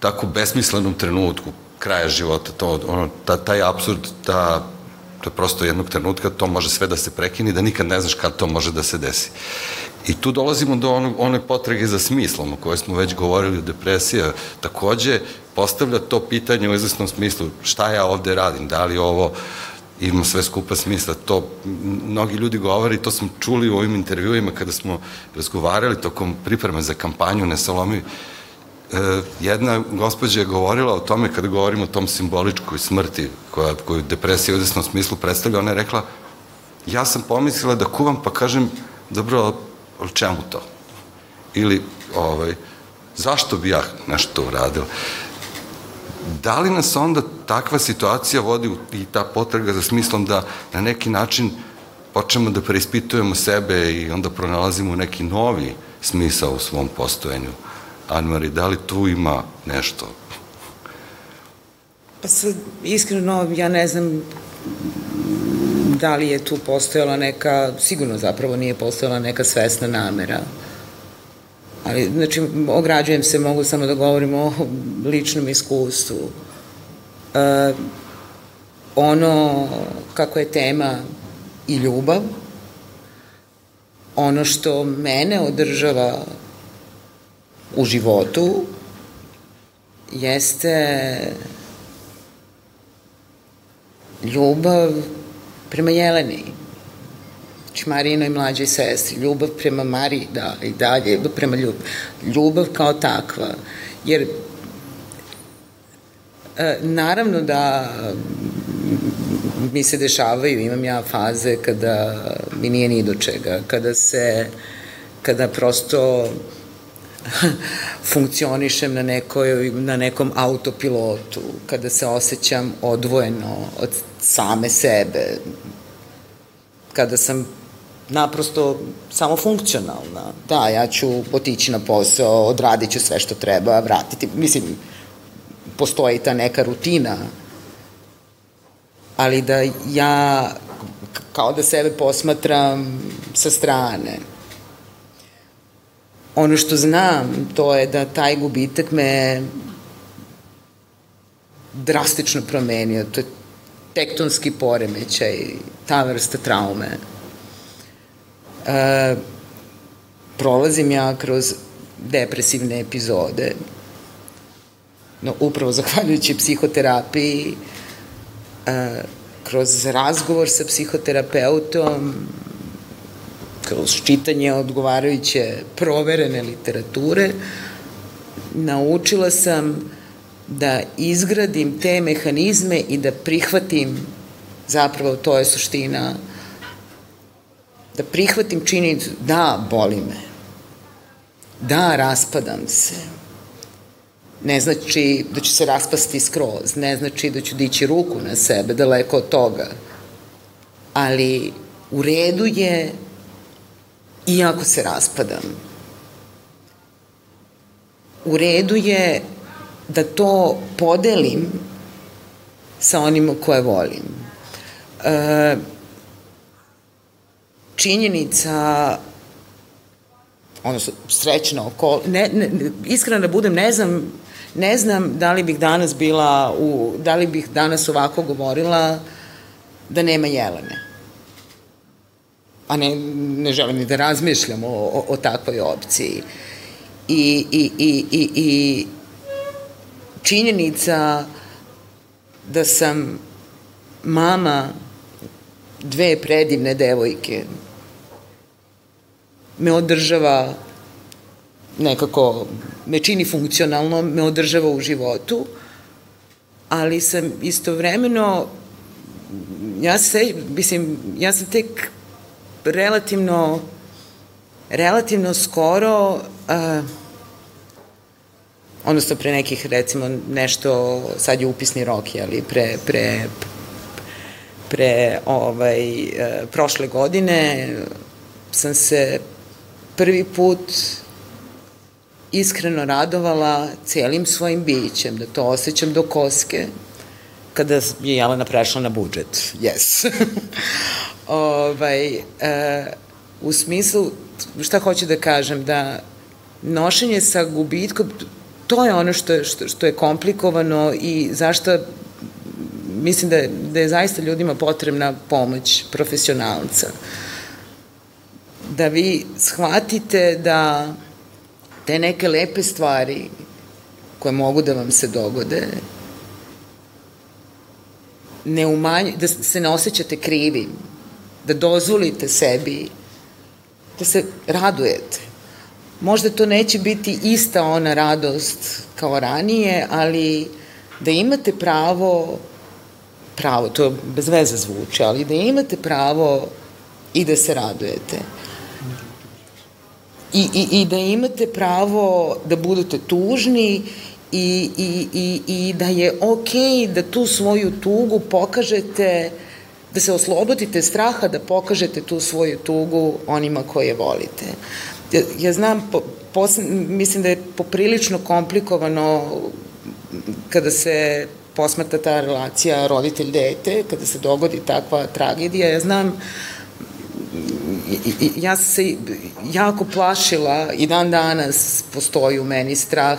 Speaker 1: tako besmislenom trenutku kraja života, to, ono, ta, taj absurd, ta to je prosto jednog trenutka, to može sve da se prekini, da nikad ne znaš kad to može da se desi. I tu dolazimo do one, one potrage za smislom o kojoj smo već govorili, depresija. Takođe postavlja to pitanje u izvesnom smislu šta ja ovde radim, da li ovo ima sve skupa smisla. To mnogi ljudi govori, to smo čuli u ovim intervjuima kada smo razgovarali tokom pripreme za kampanju Ne salomi e, jedna gospođa je govorila o tome kada govorimo o tom simboličkoj smrti koja, koju depresija u izvesnom smislu predstavlja, ona je rekla ja sam pomislila da kuvam pa kažem dobro, ali čemu to? Ili, ovaj, zašto bi ja nešto uradila? Da li nas onda takva situacija vodi i ta potraga za smislom da na neki način počnemo da preispitujemo sebe i onda pronalazimo neki novi smisao u svom postojanju? Anmari, da li tu ima nešto?
Speaker 2: Pa sad, iskreno, ja ne znam da li je tu postojala neka, sigurno zapravo nije postojala neka svesna namera. Ali, znači, ograđujem se, mogu samo da govorim o ličnom iskustvu. E, ono kako je tema i ljubav, ono što mene održava u životu jeste ljubav prema Jeleni, znači Marinoj mlađoj sestri, ljubav prema Mariji, da, i dalje, ljubav prema ljubav, ljubav kao takva, jer e, naravno da mi se dešavaju, imam ja faze kada mi nije ni do čega, kada se, kada prosto funkcionišem na, nekoj, na nekom autopilotu, kada se osjećam odvojeno od same sebe, kada sam naprosto samo funkcionalna. Da, ja ću otići na posao, odradit ću sve što treba, vratiti. Mislim, postoji ta neka rutina, ali da ja kao da sebe posmatram sa strane ono što znam, to je da taj gubitak me drastično promenio. To je tektonski poremećaj, ta vrsta traume. E, prolazim ja kroz depresivne epizode, no, upravo zahvaljujući psihoterapiji, e, kroz razgovor sa psihoterapeutom, kroz čitanje odgovarajuće proverene literature, naučila sam da izgradim te mehanizme i da prihvatim, zapravo to je suština, da prihvatim činjenicu, da, boli me, da, raspadam se, ne znači da ću se raspasti skroz, ne znači da ću dići ruku na sebe, daleko od toga, ali u redu je iako se raspadam. U redu je da to podelim sa onima koje volim. E, činjenica odnosno srećno okol, ne, ne, iskreno da budem, ne znam, ne znam da li bih danas bila, u, da li bih danas ovako govorila da nema Jelene. A ne, ne želim ni da razmišljam o, o, o takvoj opciji. I, i, i, i, i činjenica da sam mama dve predivne devojke me održava nekako, me čini funkcionalno, me održava u životu, ali sam istovremeno, ja se, mislim, ja sam tek relativno, relativno skoro, uh, odnosno pre nekih, recimo, nešto, sad je upisni rok, jeli, pre, pre, pre ovaj, uh, prošle godine sam se prvi put iskreno radovala celim svojim bićem, da to osjećam do koske, kada je Jelena prešla na budžet. Yes. ovaj, e, u smislu, šta hoću da kažem, da nošenje sa gubitkom, to je ono što što, što je komplikovano i zašto mislim da je, da je zaista ljudima potrebna pomoć profesionalca. Da vi shvatite da te neke lepe stvari koje mogu da vam se dogode ne umanju, da se ne osjećate krivim, da dozvolite sebi da se radujete. Možda to neće biti ista ona radost kao ranije, ali da imate pravo, pravo, to bez veze zvuče, ali da imate pravo i da se radujete. I, i, i da imate pravo da budete tužni i, i, i, i da je okej okay da tu svoju tugu pokažete uh, da se oslobodite straha da pokažete tu svoju tugu onima koje volite. Ja, ja znam, po, posle, mislim da je poprilično komplikovano kada se posmata ta relacija roditelj-dete, kada se dogodi takva tragedija. Ja znam, ja sam se jako plašila i dan danas postoji u meni strah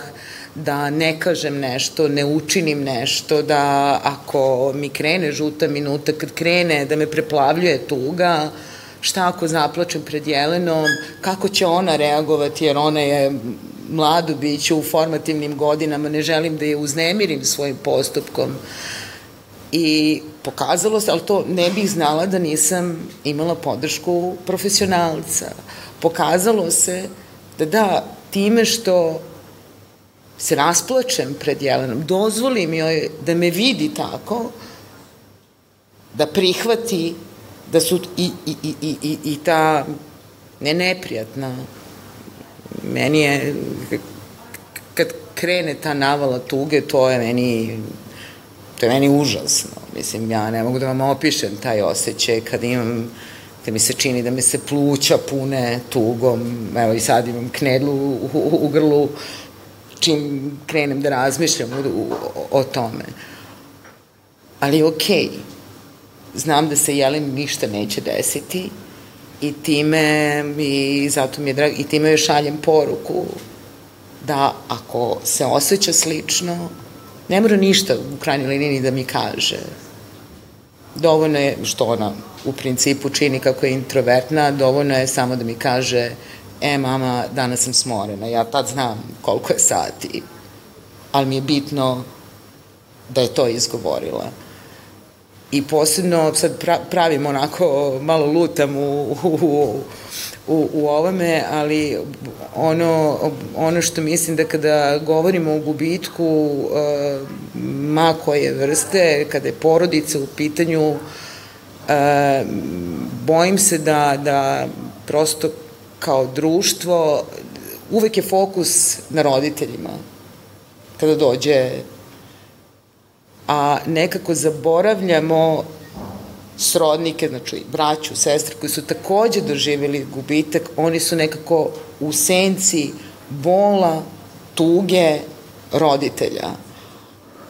Speaker 2: da ne kažem nešto, ne učinim nešto, da ako mi krene žuta minuta, kad krene da me preplavljuje tuga, šta ako zaplačem pred Jelenom, kako će ona reagovati, jer ona je mlado biće u formativnim godinama, ne želim da je uznemirim svojim postupkom. I pokazalo se, ali to ne bih znala da nisam imala podršku profesionalca. Pokazalo se da da, time što se rasplačem pred Jelenom, dozvolim joj da me vidi tako, da prihvati da su i, i, i, i, i ta ne neprijatna meni je kad krene ta navala tuge to je meni to je meni užasno mislim ja ne mogu da vam opišem taj osjećaj kad imam kad mi se čini da me se pluća pune tugom evo i sad imam knedlu u, u, u grlu čim krenem da razmišljam o, o, o tome. Ali okej, okay. znam da se Jelen ništa neće desiti i time mi, zato mi je drag, i time joj šaljem poruku da ako se osjeća slično, ne mora ništa u krajnjoj liniji da mi kaže. Dovoljno je, što ona u principu čini kako je introvertna, dovoljno je samo da mi kaže e mama, danas sam smorena, ja tad znam koliko je sati, ali mi je bitno da je to izgovorila. I posebno sad pravim onako, malo lutam u, u, u, u ovome, ali ono, ono što mislim da kada govorimo o gubitku uh, ma koje vrste, kada je porodica u pitanju, uh, bojim se da, da prosto kao društvo uvek je fokus na roditeljima. Kada dođe a nekako zaboravljamo srodnike, znači braću, sestre koji su takođe doživjeli gubitak, oni su nekako u senci bola, tuge roditelja.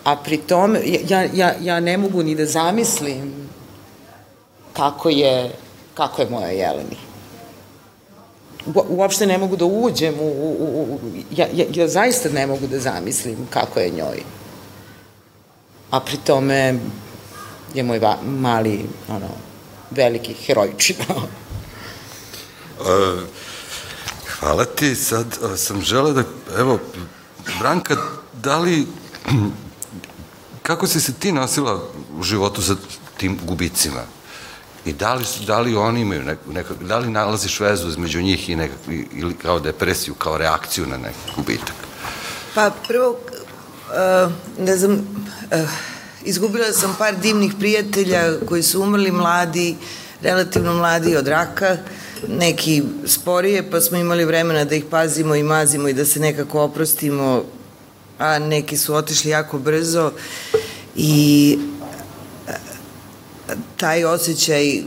Speaker 2: A pri tome, ja, ja, ja ne mogu ni da zamislim kako je, kako je moja Jeleni. Uopšte ne mogu da uđem u, u, u ja, ja, ja zaista ne mogu da zamislim kako je njoj. A pri tome je moj va, mali, ono, veliki herojčina.
Speaker 1: uh, hvala ti, sad uh, sam želeo da, evo, Branka, da li, kako si se ti nosila u životu sa tim gubicima? I da li, da li oni imaju neku, nekak, da li nalaziš vezu između njih i nekak, ili kao depresiju, kao reakciju na neki gubitak?
Speaker 4: Pa prvo, uh, ne znam, uh, Izgubila sam par divnih prijatelja koji su umrli mladi, relativno mladi od raka, neki sporije, pa smo imali vremena da ih pazimo i mazimo i da se nekako oprostimo, a neki su otišli jako brzo i e, taj osjećaj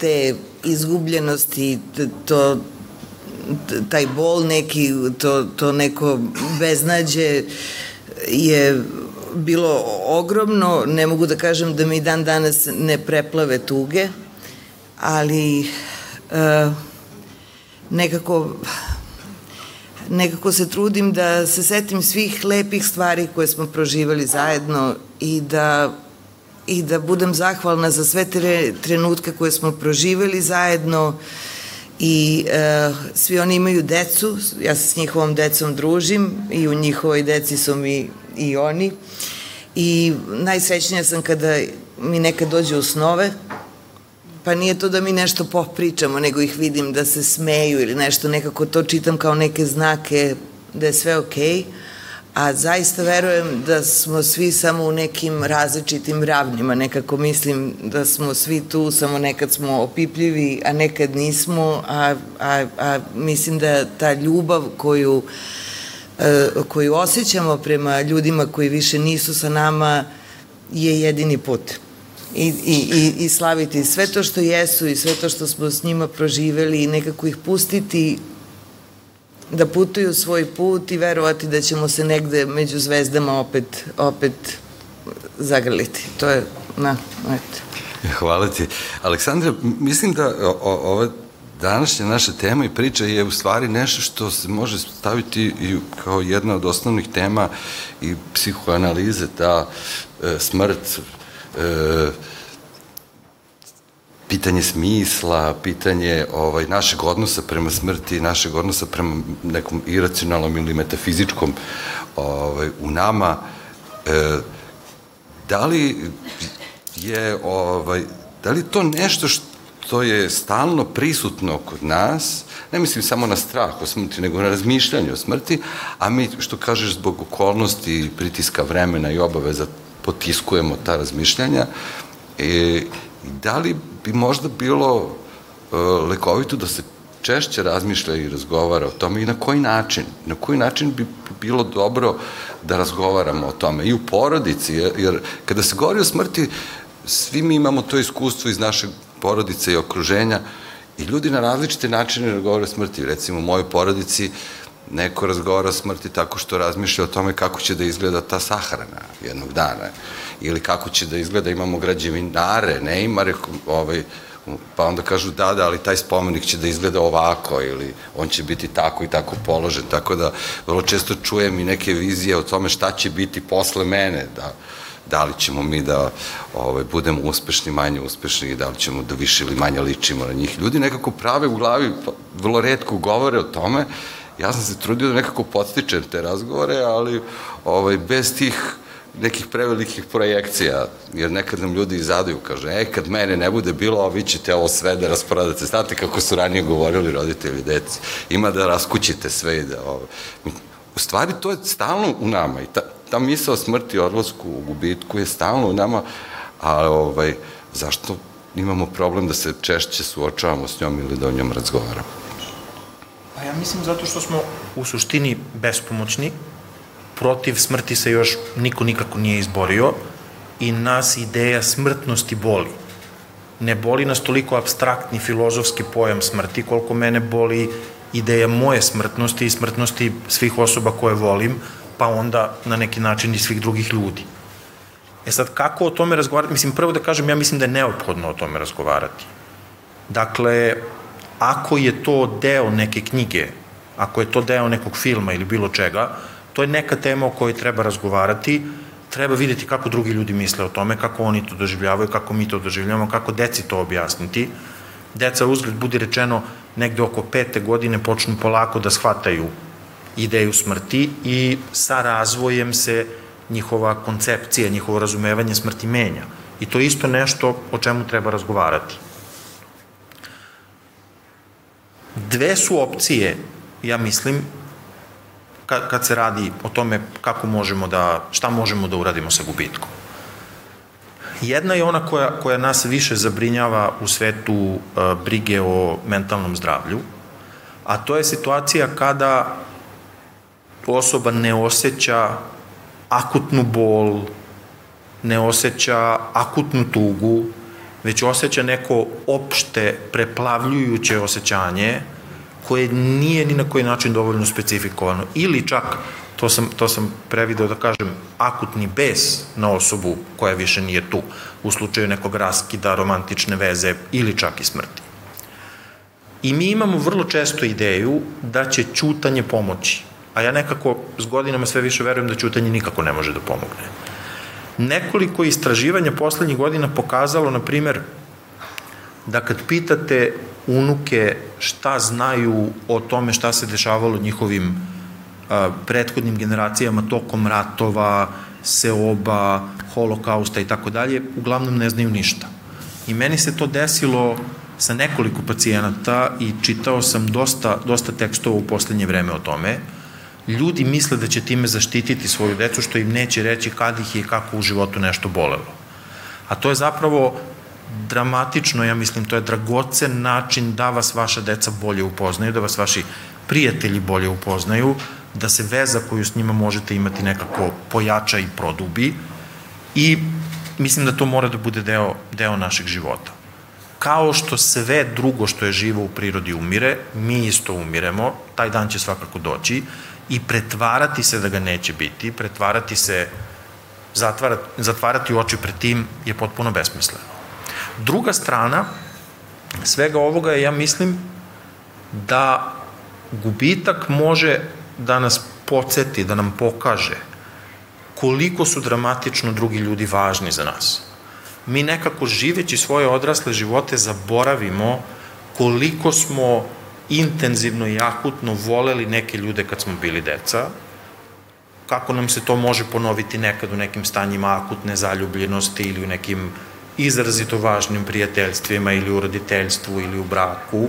Speaker 4: te izgubljenosti, to taj bol neki, to, to neko beznađe je bilo ogromno, ne mogu da kažem da mi dan danas ne preplave tuge, ali e, nekako nekako se trudim da se setim svih lepih stvari koje smo proživali zajedno i da i da budem zahvalna za sve te trenutke koje smo proživeli zajedno i e, svi oni imaju decu, ja se s njihovom decom družim i u njihovoj deci su mi i oni. I najsrećnija sam kada mi nekad dođe u snove, pa nije to da mi nešto popričamo, nego ih vidim da se smeju ili nešto, nekako to čitam kao neke znake da je sve okej, okay, a zaista verujem da smo svi samo u nekim različitim ravnjima, nekako mislim da smo svi tu, samo nekad smo opipljivi, a nekad nismo, a, a, a mislim da ta ljubav koju E, koju osjećamo prema ljudima koji više nisu sa nama je jedini put. I, i, i, i slaviti sve to što jesu i sve to što smo s njima proživeli i nekako ih pustiti da putuju svoj put i verovati da ćemo se negde među zvezdama opet, opet zagrliti. To je, na, eto.
Speaker 1: Hvala ti. Aleksandra, mislim da ova današnja naša tema i priča je u stvari nešto što se može staviti i kao jedna od osnovnih tema i psihoanalize, ta e, smrt, e, pitanje smisla, pitanje ovaj, našeg odnosa prema smrti, našeg odnosa prema nekom iracionalnom ili metafizičkom ovaj, u nama. E, da li je ovaj, da li to nešto što to je stalno prisutno kod nas, ne mislim samo na strah o smrti, nego na razmišljanje o smrti, a mi, što kažeš, zbog okolnosti, pritiska vremena i obaveza potiskujemo ta razmišljanja. E, da li bi možda bilo e, lekovito da se češće razmišlja i razgovara o tome i na koji način? Na koji način bi bilo dobro da razgovaramo o tome i u porodici, jer, jer kada se govori o smrti, svi mi imamo to iskustvo iz našeg porodice i okruženja i ljudi na različite načine razgovara o smrti. Recimo, u mojoj porodici neko razgovara o smrti tako što razmišlja o tome kako će da izgleda ta sahrana jednog dana ili kako će da izgleda, imamo građevinare, neimare ovaj, Pa onda kažu da, da, ali taj spomenik će da izgleda ovako ili on će biti tako i tako položen, tako da vrlo često čujem i neke vizije o tome šta će biti posle mene, da, da li ćemo mi da ovaj, budemo uspešni, manje uspešni i da li ćemo da više ili manje ličimo na njih. Ljudi nekako prave u glavi, pa, vrlo redko govore o tome, ja sam se trudio da nekako podstičem te razgovore, ali ovaj, bez tih nekih prevelikih projekcija, jer nekad nam ljudi izadaju, kaže, e, kad mene ne bude bilo, a vi ćete ovo sve da rasporadate. Znate kako su ranije govorili roditelji deci, ima da raskućite sve i da, ovo. U stvari, to je stalno u nama i ta, ta misa o smrti, odlasku, u gubitku je stalno u nama, a ovaj, zašto imamo problem da se češće suočavamo s njom ili da o njom razgovaramo?
Speaker 3: Pa ja mislim zato što smo u suštini bespomoćni, protiv smrti se još niko nikako nije izborio i nas ideja smrtnosti boli. Ne boli nas toliko abstraktni filozofski pojam smrti, koliko mene boli ideja moje smrtnosti i smrtnosti svih osoba koje volim, pa onda na neki način i svih drugih ljudi. E sad, kako o tome razgovarati? Mislim, prvo da kažem, ja mislim da je neophodno o tome razgovarati. Dakle, ako je to deo neke knjige, ako je to deo nekog filma ili bilo čega, to je neka tema o kojoj treba razgovarati, treba videti kako drugi ljudi misle o tome, kako oni to doživljavaju, kako mi to doživljavamo, kako deci to objasniti. Deca, uzgled, budi rečeno, negde oko pete godine počnu polako da shvataju ideju smrti i sa razvojem se njihova koncepcija, njihovo razumevanje smrti menja. I to je isto nešto o čemu treba razgovarati. Dve su opcije, ja mislim, kad, kad se radi o tome kako možemo da, šta možemo da uradimo sa gubitkom. Jedna je ona koja, koja nas više zabrinjava u svetu uh, brige o mentalnom zdravlju, a to je situacija kada osoba ne osjeća akutnu bol, ne osjeća akutnu tugu, već osjeća neko opšte preplavljujuće osjećanje koje nije ni na koji način dovoljno specifikovano ili čak to sam, to sam prevideo da kažem, akutni bes na osobu koja više nije tu, u slučaju nekog raskida, romantične veze ili čak i smrti. I mi imamo vrlo često ideju da će čutanje pomoći, a ja nekako s godinama sve više verujem da čutanje nikako ne može da pomogne. Nekoliko istraživanja poslednjih godina pokazalo, na primer, da kad pitate unuke šta znaju o tome šta se dešavalo njihovim a, prethodnim generacijama tokom ratova, seoba, holokausta i tako dalje, uglavnom ne znaju ništa. I meni se to desilo sa nekoliko pacijenata i čitao sam dosta, dosta tekstova u poslednje vreme o tome. Ljudi misle da će time zaštititi svoju decu, što im neće reći kad ih je kako u životu nešto bolelo. A to je zapravo dramatično, ja mislim, to je dragocen način da vas vaša deca bolje upoznaju, da vas vaši prijatelji bolje upoznaju, da se veza koju s njima možete imati nekako pojača i produbi i mislim da to mora da bude deo, deo našeg života. Kao što sve drugo što je živo u prirodi umire, mi isto umiremo, taj dan će svakako doći i pretvarati se da ga neće biti, pretvarati se, zatvarati, zatvarati oči pred tim je potpuno besmisleno. Druga strana svega ovoga je, ja mislim, da gubitak može da nas podsjeti, da nam pokaže koliko su dramatično drugi ljudi važni za nas. Mi nekako živeći svoje odrasle živote zaboravimo koliko smo intenzivno i akutno voleli neke ljude kad smo bili deca, kako nam se to može ponoviti nekad u nekim stanjima akutne zaljubljenosti ili u nekim izrazito važnim prijateljstvima ili u roditeljstvu ili u braku,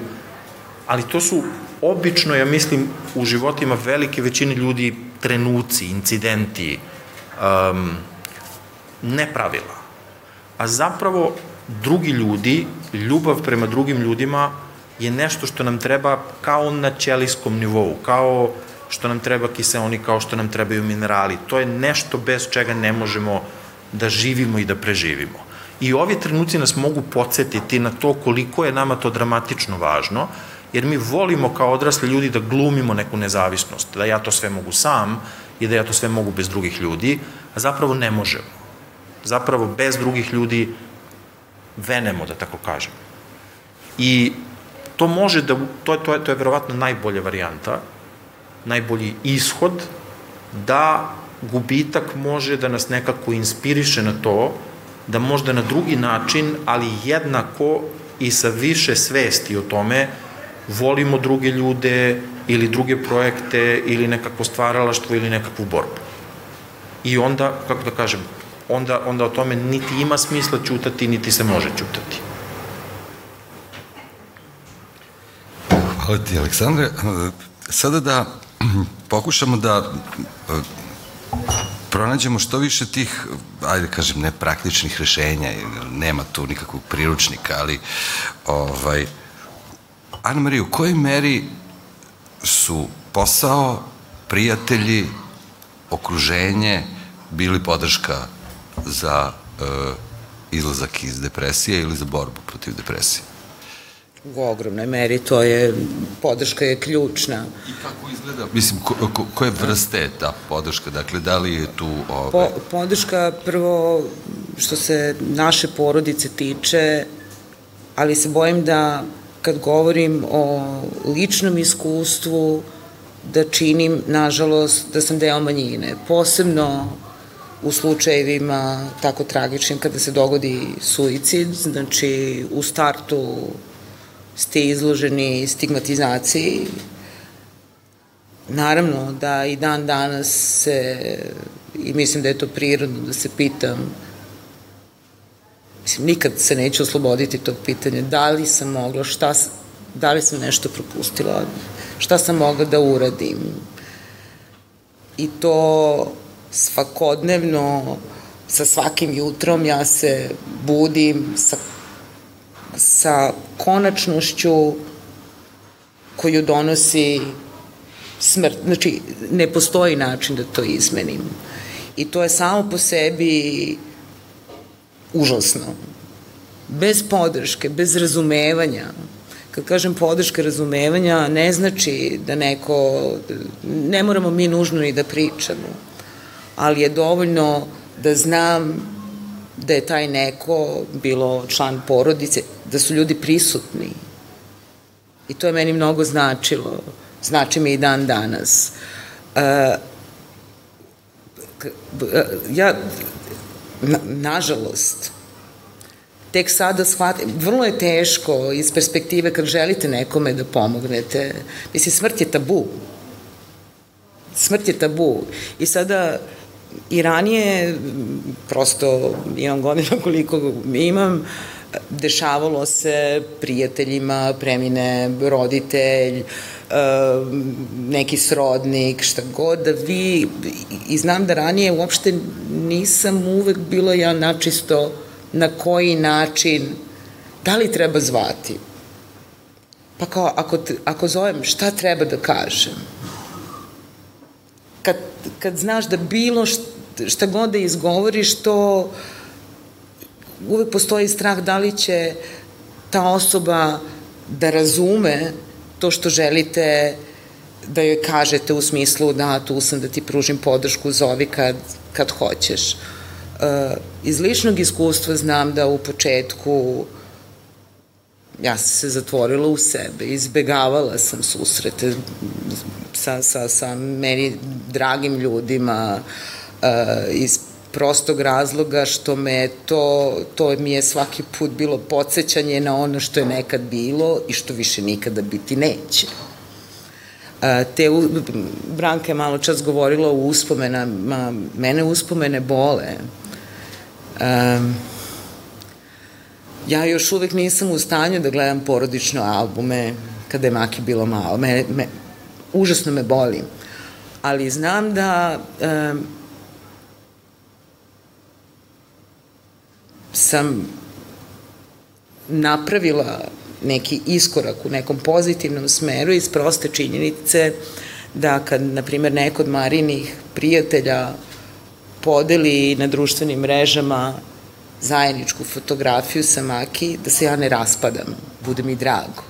Speaker 3: ali to su obično, ja mislim, u životima velike većine ljudi trenuci, incidenti, um, nepravila. A zapravo drugi ljudi, ljubav prema drugim ljudima je nešto što nam treba kao na ćelijskom nivou, kao što nam treba kiseoni, kao što nam trebaju minerali. To je nešto bez čega ne možemo da živimo i da preživimo. I ovi trenuci nas mogu podsjetiti na to koliko je nama to dramatično važno, jer mi volimo kao odrasli ljudi da glumimo neku nezavisnost, da ja to sve mogu sam i da ja to sve mogu bez drugih ljudi, a zapravo ne možemo. Zapravo bez drugih ljudi venemo, da tako kažem. I to može da, to je, to je, to je verovatno najbolja varijanta, najbolji ishod, da gubitak može da nas nekako inspiriše na to, da možda na drugi način, ali jednako i sa više svesti o tome, volimo druge ljude ili druge projekte ili nekakvo stvaralaštvo ili nekakvu borbu. I onda, kako da kažem, onda, onda o tome niti ima smisla ćutati, niti se može ćutati.
Speaker 1: Hvala ti, Aleksandre. Sada da pokušamo da pronađemo što više tih, ajde kažem, nepraktičnih rešenja, nema tu nikakvog priručnika, ali ovaj, Ana Marija, u kojoj meri su posao, prijatelji, okruženje bili podrška za uh, izlazak iz depresije ili za borbu protiv depresije?
Speaker 2: U ogromnoj meri to je, podrška je ključna.
Speaker 1: I kako izgleda, mislim, ko, ko, koje vrste je ta podrška? Dakle, da li je tu... Ove...
Speaker 2: Po, podrška prvo što se naše porodice tiče, ali se bojim da kad govorim o ličnom iskustvu, da činim, nažalost, da sam deo manjine. Posebno u slučajevima tako tragičnim kada se dogodi suicid, znači u startu ste izloženi stigmatizaciji. Naravno da i dan danas se, i mislim da je to prirodno da se pitam, mislim, nikad se neću osloboditi tog pitanja, da li sam mogla, šta, da li sam nešto propustila, šta sam mogla da uradim. I to svakodnevno, sa svakim jutrom ja se budim sa sa konačnošću koju donosi smrt. Znači, ne postoji način da to izmenim. I to je samo po sebi užasno. Bez podrške, bez razumevanja. Kad kažem podrška razumevanja, ne znači da neko, ne moramo mi nužno ni da pričamo, ali je dovoljno da znam da je taj neko, bilo član porodice, da su ljudi prisutni. I to je meni mnogo značilo. Znači mi i dan danas. Uh, ja, na, nažalost, tek sada shvatim, vrlo je teško iz perspektive kad želite nekome da pomognete. Mislim, smrt je tabu. Smrt je tabu. I sada i ranije, prosto imam godina koliko imam, dešavalo se prijateljima, premine roditelj, neki srodnik, šta god, da vi, i znam da ranije uopšte nisam uvek bila ja načisto na koji način, da li treba zvati? Pa kao, ako, ako zovem, šta treba da kažem? Kad, kad znaš da bilo šta, šta god da izgovoriš, to uvek postoji strah da li će ta osoba da razume to što želite da joj kažete u smislu da tu sam da ti pružim podršku, zovi kad, kad hoćeš. Uh, iz ličnog iskustva znam da u početku ja sam se zatvorila u sebe, izbegavala sam susrete sa, sa, sa meni dragim ljudima uh, iz prostog razloga što me to, to mi je svaki put bilo podsjećanje na ono što je nekad bilo i što više nikada biti neće. Uh, te, Branka je malo čas govorila o uspomenama, mene uspomene bole. Um, ja još uvek nisam u stanju da gledam porodično albume kada je Maki bilo malo. Me, me, užasno me boli. Ali znam da um, sam napravila neki iskorak u nekom pozitivnom smeru iz proste činjenice da kad, na primjer, neko od Marinih prijatelja podeli na društvenim mrežama zajedničku fotografiju sa Maki, da se ja ne raspadam, bude mi drago.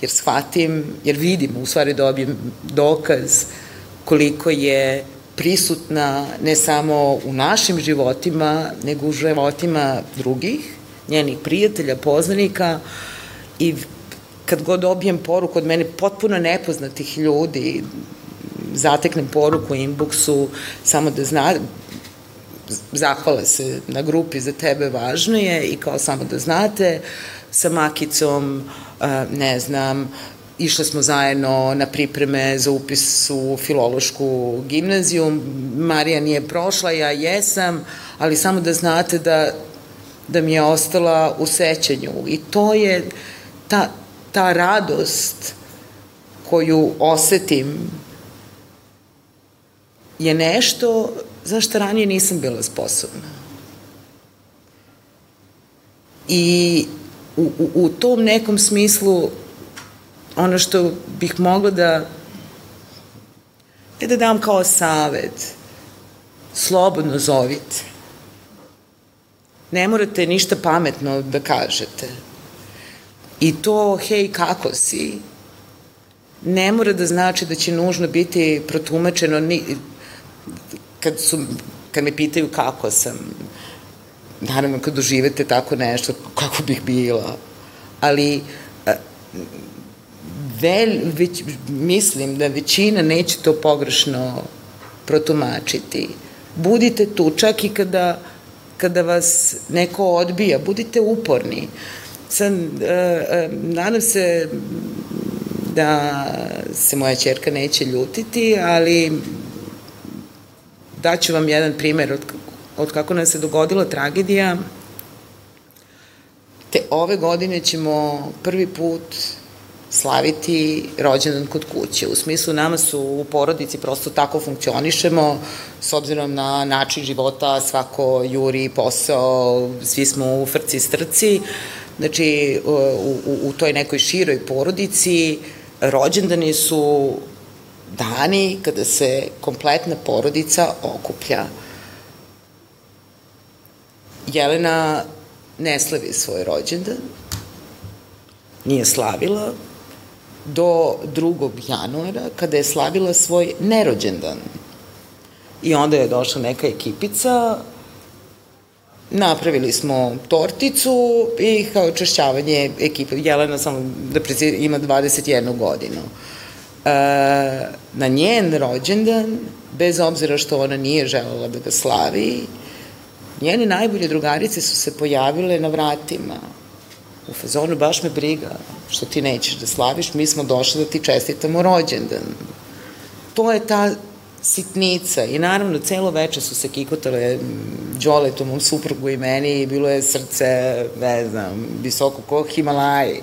Speaker 2: Jer shvatim, jer vidim, u stvari dobijem dokaz koliko je prisutna ne samo u našim životima, nego u životima drugih, njenih prijatelja, poznanika i kad god dobijem poruku od mene potpuno nepoznatih ljudi, zateknem poruku u inboxu, samo da zna, zahvale se na grupi za tebe važno je i kao samo da znate, sa Makicom, ne znam, išli smo zajedno na pripreme za upis u filološku gimnaziju, Marija nije prošla, ja jesam, ali samo da znate da, da mi je ostala u sećanju. I to je ta, ta radost koju osetim je nešto za što ranije nisam bila sposobna. I u, u, u tom nekom smislu ono što bih mogla da ne da dam kao savet, slobodno zovite. Ne morate ništa pametno da kažete. I to, hej, kako si, ne mora da znači da će nužno biti protumačeno ni, kad, su, kad me pitaju kako sam, naravno kad doživete tako nešto, kako bih bila, ali vel, već, mislim da većina neće to pogrešno protumačiti. Budite tu, čak i kada, kada vas neko odbija, budite uporni. E, e, nadam se da se moja čerka neće ljutiti, ali daću vam jedan primer od, od kako nam se dogodila tragedija. Te ove godine ćemo prvi put slaviti rođendan kod kuće. U smislu nama su u porodici prosto tako funkcionišemo, s obzirom na način života, svako juri posao, svi smo u frci strci. Znači, u, u, u toj nekoj široj porodici rođendani su dani kada se kompletna porodica okuplja. Jelena ne slavi svoj rođendan, nije slavila, do 2. januara, kada je slavila svoj nerođendan. I onda je došla neka ekipica, napravili smo torticu i kao češćavanje ekipe. Jelena samo da preci, ima 21 godinu. E, na njen rođendan, bez obzira što ona nije želela da ga slavi, njene najbolje drugarice su se pojavile na vratima u fazonu baš me briga što ti nećeš da slaviš, mi smo došli da ti čestitamo rođendan. To je ta sitnica i naravno celo veče su se kikotale Đoletu, mom suprugu i meni i bilo je srce, ne znam, visoko ko Himalaji.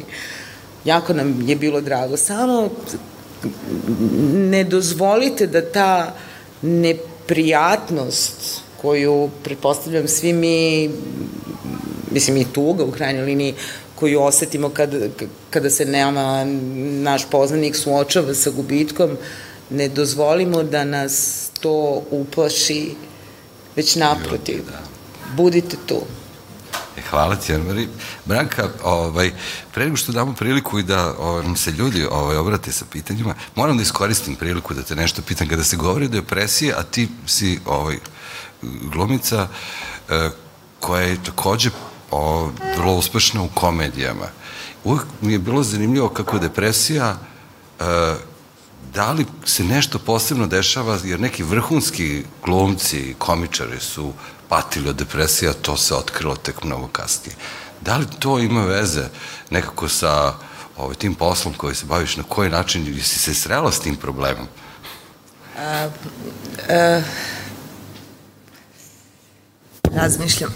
Speaker 2: Jako nam je bilo drago. Samo ne dozvolite da ta neprijatnost koju pretpostavljam svi mi mislim i tuga u krajnjoj liniji koju osetimo kada, kada se nema naš poznanik suočava sa gubitkom, ne dozvolimo da nas to uplaši, već naprotiv. Da. Budite tu.
Speaker 1: E, hvala ti, Anmari. Branka, ovaj, pre nego što damo priliku i da ovaj, nam se ljudi ovaj, obrate sa pitanjima, moram da iskoristim priliku da te nešto pitam. Kada se govori o depresiji, a ti si ovaj, glumica eh, koja je takođe o, vrlo uspešna u komedijama. Uvijek mi je bilo zanimljivo kako depresija e, da li se nešto posebno dešava, jer neki vrhunski glumci, komičari su patili od depresija, to se otkrilo tek mnogo kasnije. Da li to ima veze nekako sa ovaj, tim poslom koji se baviš, na koji način si se srela s tim problemom? A, a,
Speaker 4: razmišljam.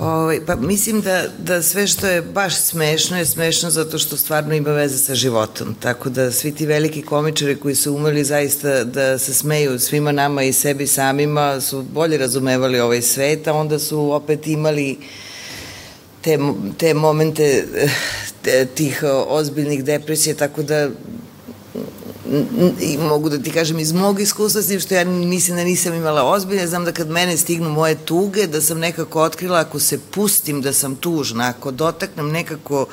Speaker 4: Ovaj, pa mislim da, da sve što je baš smešno je smešno zato što stvarno ima veze sa životom. Tako da svi ti veliki komičari koji su umeli zaista da se smeju svima nama i sebi samima su bolje razumevali ovaj svet, a onda su opet imali te, te momente te, tih ozbiljnih depresija, tako da i mogu da ti kažem iz mog iskustva s tim što ja mislim da nisam imala ozbiljne, znam da kad mene stignu moje tuge, da sam nekako otkrila ako se pustim da sam tužna, ako dotaknem nekako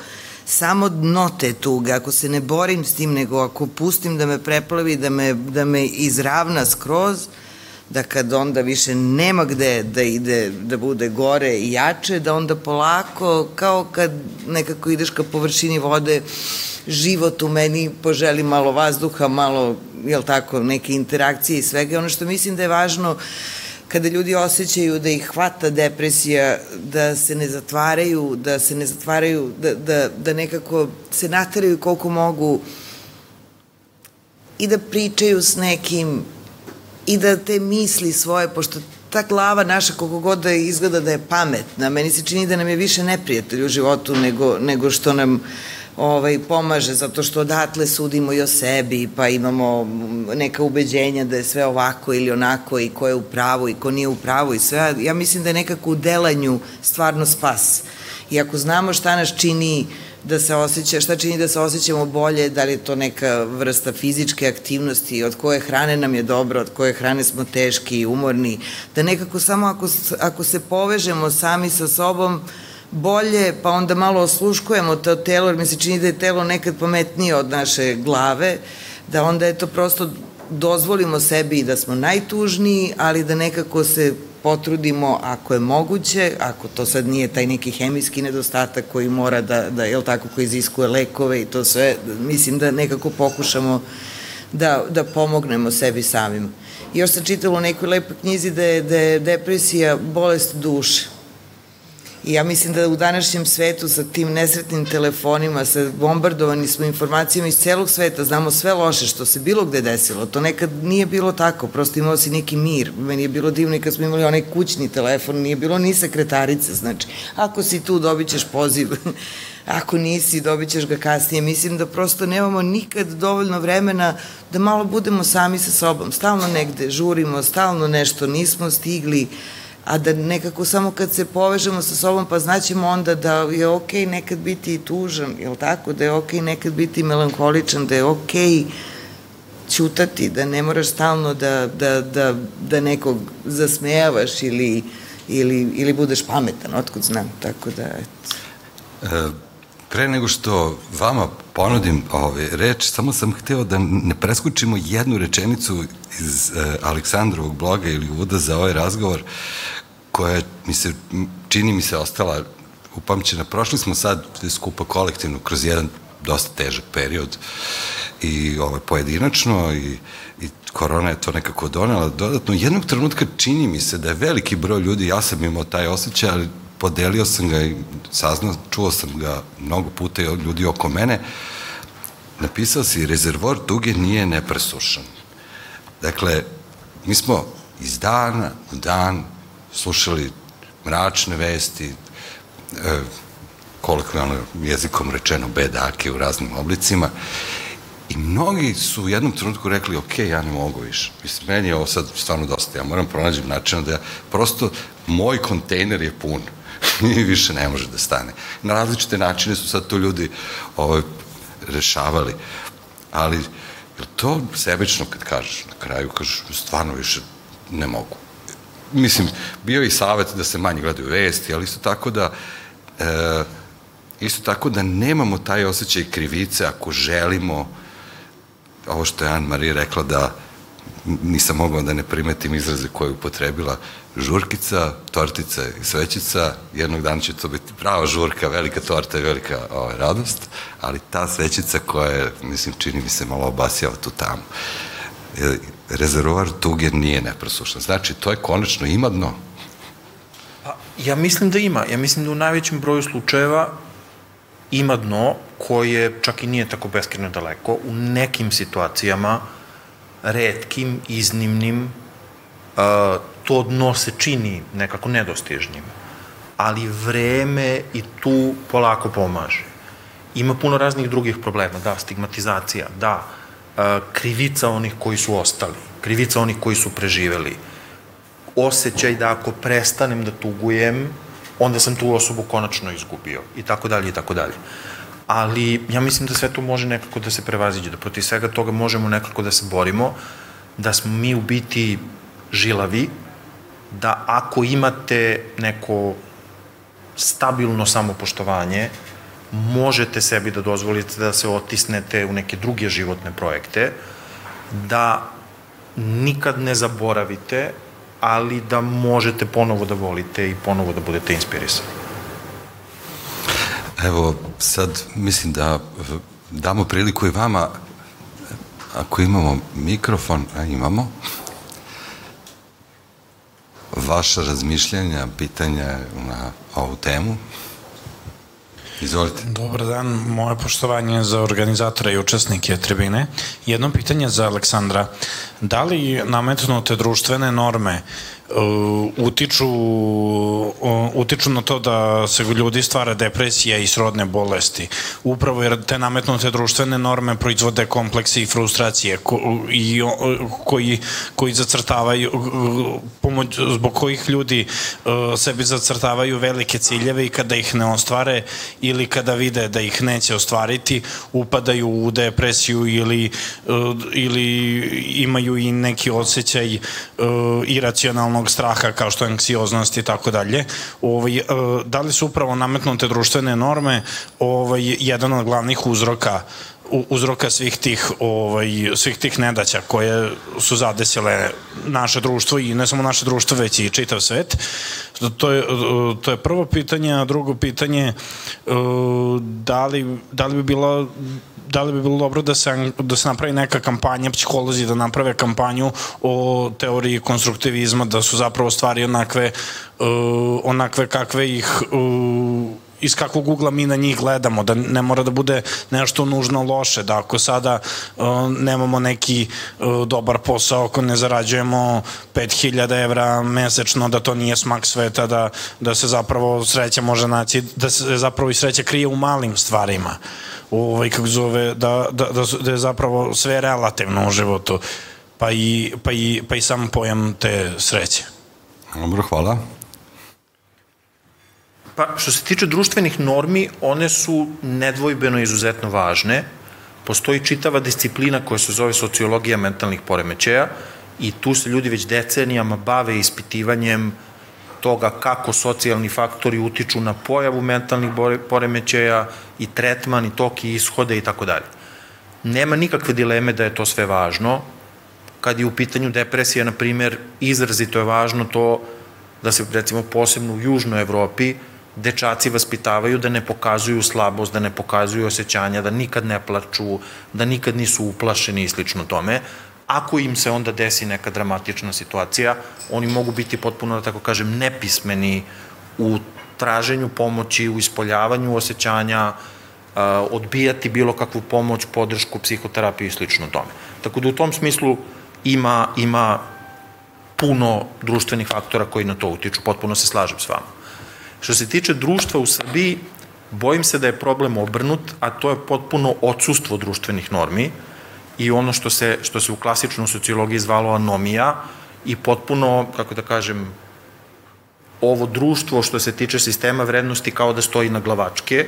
Speaker 4: samo dno te tuge, ako se ne borim s tim, nego ako pustim da me preplavi, da me, da me izravna skroz, da kad onda više nema gde da ide, da bude gore i jače, da onda polako, kao kad nekako ideš ka površini vode, život u meni poželi malo vazduha, malo, jel tako, neke interakcije i svega. Ono što mislim da je važno kada ljudi osjećaju da ih hvata depresija, da se ne zatvaraju, da se ne zatvaraju, da, da, da nekako se nataraju koliko mogu i da pričaju s nekim i da te misli svoje, pošto ta glava naša koliko god da izgleda da je pametna, meni se čini da nam je više neprijatelj u životu nego, nego što nam ovaj, pomaže, zato što odatle sudimo i o sebi, pa imamo neka ubeđenja da je sve ovako ili onako i ko je u pravu i ko nije u pravu i sve. Ja mislim da je nekako u delanju stvarno spas. I ako znamo šta nas čini da se osjeća, šta čini da se osjećamo bolje, da li je to neka vrsta fizičke aktivnosti, od koje hrane nam je dobro, od koje hrane smo teški i umorni, da nekako samo ako, ako se povežemo sami sa sobom, bolje, pa onda malo osluškujemo to telo, jer mi se čini da je telo nekad pametnije od naše glave, da onda je to prosto dozvolimo sebi da smo najtužniji, ali da nekako se potrudimo ako je moguće, ako to sad nije taj neki hemijski nedostatak koji mora da, da je tako, koji iziskuje lekove i to sve, mislim da nekako pokušamo da, da pomognemo sebi samim. Još sam čitala u nekoj lepoj knjizi da je, da je depresija bolest duše I ja mislim da u današnjem svetu sa tim nesretnim telefonima, sa bombardovani smo informacijama iz celog sveta, znamo sve loše što se bilo gde desilo. To nekad nije bilo tako, prosto imao si neki mir. Meni je bilo divno i kad smo imali onaj kućni telefon, nije bilo ni sekretarice, znači, ako si tu dobit ćeš poziv, ako nisi dobit ćeš ga kasnije. Mislim da prosto nemamo nikad dovoljno vremena da malo budemo sami sa sobom. Stalno negde žurimo, stalno nešto nismo stigli, a da nekako samo kad se povežemo sa sobom pa znaćemo onda da je okej nekad biti tužan, je li tako, da je okej nekad biti melankoličan, da je okej ćutati, da ne moraš stalno da, da, da, da nekog zasmejavaš ili, ili, ili budeš pametan, otkud znam, tako da, eto.
Speaker 1: E, pre nego što vama ponudim ove reč, samo sam hteo da ne preskučimo jednu rečenicu iz e, Aleksandrovog bloga ili uvoda za ovaj razgovor, koja mi se, čini mi se, ostala upamćena. Prošli smo sad skupa kolektivno kroz jedan dosta težak period i ovaj, pojedinačno i, i korona je to nekako donela dodatno. Jednog trenutka čini mi se da je veliki broj ljudi, ja sam imao taj osjećaj, ali podelio sam ga i saznao, čuo sam ga mnogo puta i od ljudi oko mene, napisao si rezervor tuge nije nepresušan. Dakle, mi smo iz dana u dan slušali mračne vesti, e, kolokvijalno jezikom rečeno bedake u raznim oblicima i mnogi su u jednom trenutku rekli ok, ja ne mogu više. Mislim, meni je ovo sad stvarno dosta, ja moram pronađem način da ja, prosto moj kontejner je pun i više ne može da stane. Na različite načine su sad to ljudi ovaj, rešavali, ali to sebično kad kažeš na kraju, kažeš stvarno više ne mogu. Mislim, bio i savet da se manje gledaju vesti, ali isto tako da e, isto tako da nemamo taj osjećaj krivice ako želimo ovo što je Anne Marie rekla da nisam mogao da ne primetim izraze koje je upotrebila žurkica, tortica i svećica, jednog dana će to biti prava žurka, velika torta i velika ovaj, radost, ali ta svećica koja je, mislim, čini mi se malo obasjava tu tamo rezervoar tuge nije nepresušan. Znači, to je konačno ima dno.
Speaker 3: Pa, ja mislim da ima. Ja mislim da u najvećem broju slučajeva ima dno koje čak i nije tako beskreno daleko. U nekim situacijama, redkim, iznimnim, to dno se čini nekako nedostižnim. Ali vreme i tu polako pomaže. Ima puno raznih drugih problema, da, stigmatizacija, da, krivica onih koji su ostali, krivica onih koji su preživeli, osjećaj da ako prestanem da tugujem, onda sam tu osobu konačno izgubio i tako dalje i tako dalje. Ali ja mislim da sve to može nekako da se prevaziđe, da protiv svega toga možemo nekako da se borimo, da smo mi u biti žilavi, da ako imate neko stabilno samopoštovanje, možete sebi da dozvolite da se otisnete u neke druge životne projekte, da nikad ne zaboravite, ali da možete ponovo da volite i ponovo da budete inspirisani.
Speaker 1: Evo, sad mislim da damo priliku i vama, ako imamo mikrofon, a imamo, vaša razmišljanja, pitanja na ovu temu. Izvolite.
Speaker 5: Dobar dan, moje poštovanje za organizatore i učesnike tribine. Jedno pitanje za Aleksandra. Da li nametnute društvene norme utiču, uh, utiču na to da se ljudi stvara depresija i srodne bolesti. Upravo jer te nametnute društvene norme proizvode kompleksi i frustracije ko, i, koji, koji zacrtavaju, pomoć, zbog kojih ljudi uh, sebi zacrtavaju velike ciljeve i kada ih ne ostvare ili kada vide da ih neće ostvariti, upadaju u depresiju ili, ili imaju i neki osjećaj iracionalnog određenog straha kao što je anksioznost i tako dalje. Ovaj, e, da li su upravo nametnute društvene norme ovaj, jedan od glavnih uzroka uzroka svih tih ovaj svih tih nedaća koje su zadesile naše društvo i ne samo naše društvo već i čitav svet. To je to je prvo pitanje, a drugo pitanje e, da li da li bi bilo da li bi bilo dobro da se, da se napravi neka kampanja, psiholozi da naprave kampanju o teoriji konstruktivizma, da su zapravo stvari onakve, uh, onakve kakve ih uh, iz kakvog ugla mi na njih gledamo, da ne mora da bude nešto nužno loše, da ako sada uh, nemamo neki uh, dobar posao, ako ne zarađujemo 5000 evra mesečno, da to nije smak sveta, da, da se zapravo sreća može naći, da se zapravo i sreća krije u malim stvarima. Ovaj, kako zove, da, da, da, da je zapravo sve relativno u životu, pa i, pa i, pa i sam pojam te sreće.
Speaker 1: Dobro, hvala.
Speaker 3: Pa, što se tiče društvenih normi, one su nedvojbeno izuzetno važne. Postoji čitava disciplina koja se zove sociologija mentalnih poremećaja i tu se ljudi već decenijama bave ispitivanjem toga kako socijalni faktori utiču na pojavu mentalnih poremećaja i tretman i tok i ishode i tako dalje. Nema nikakve dileme da je to sve važno. Kad je u pitanju depresija, na primer, izrazito je važno to da se, recimo, posebno u Južnoj Evropi, dečaci vaspitavaju da ne pokazuju slabost, da ne pokazuju osjećanja, da nikad ne plaču, da nikad nisu uplašeni i slično tome, Ako im se onda desi neka dramatična situacija, oni mogu biti potpuno, da tako kažem, nepismeni u traženju pomoći, u ispoljavanju osjećanja, odbijati bilo kakvu pomoć, podršku, psihoterapiju i slično tome. Tako da u tom smislu ima, ima puno društvenih faktora koji na to utiču, potpuno se slažem s vama. Što se tiče društva u Srbiji, bojim se da je problem obrnut, a to je potpuno odsustvo društvenih normi, i ono što se, što se u klasičnoj sociologiji zvalo anomija i potpuno, kako da kažem, ovo društvo što se tiče sistema vrednosti kao da stoji na glavačke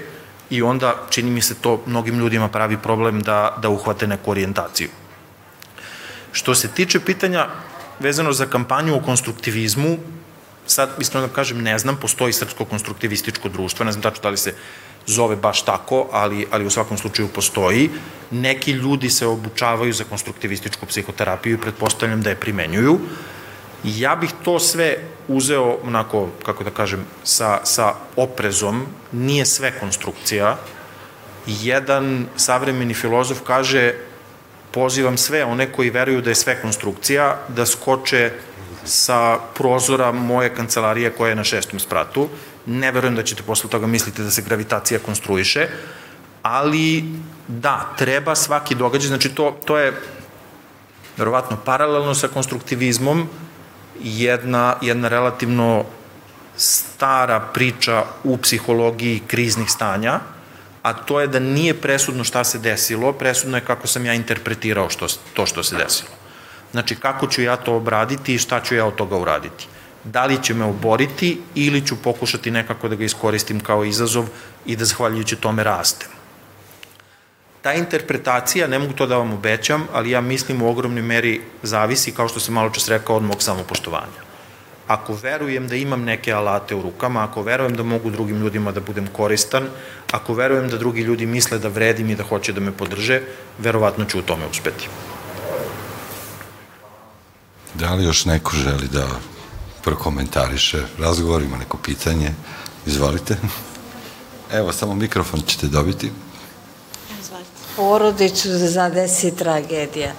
Speaker 3: i onda čini mi se to mnogim ljudima pravi problem da, da uhvate neku orijentaciju. Što se tiče pitanja vezano za kampanju o konstruktivizmu, sad iskreno da kažem ne znam, postoji srpsko konstruktivističko društvo, ne znam tačno da li se zove baš tako, ali, ali u svakom slučaju postoji. Neki ljudi se obučavaju za konstruktivističku psihoterapiju i pretpostavljam da je primenjuju. Ja bih to sve uzeo, onako, kako da kažem, sa, sa oprezom, nije sve konstrukcija. Jedan savremeni filozof kaže, pozivam sve one koji veruju da je sve konstrukcija, da skoče sa prozora moje kancelarije koja je na šestom spratu ne verujem da ćete posle toga misliti da se gravitacija konstruiše, ali da, treba svaki događaj, znači to, to je verovatno paralelno sa konstruktivizmom jedna, jedna relativno stara priča u psihologiji kriznih stanja, a to je da nije presudno šta se desilo, presudno je kako sam ja interpretirao što, to što se desilo. Znači, kako ću ja to obraditi i šta ću ja od toga uraditi da li će me oboriti ili ću pokušati nekako da ga iskoristim kao izazov i da zahvaljujući tome rastem. Ta interpretacija, ne mogu to da vam obećam, ali ja mislim u ogromnoj meri zavisi, kao što sam malo čas rekao, od mog samopoštovanja. Ako verujem da imam neke alate u rukama, ako verujem da mogu drugim ljudima da budem koristan, ako verujem da drugi ljudi misle da vredim i da hoće da me podrže, verovatno ću u tome uspeti.
Speaker 1: Da li još neko želi da prokomentariše razgovor, ima neko pitanje? Izvolite. Evo, samo mikrofon ćete dobiti.
Speaker 6: Porodicu zadesi tragedija.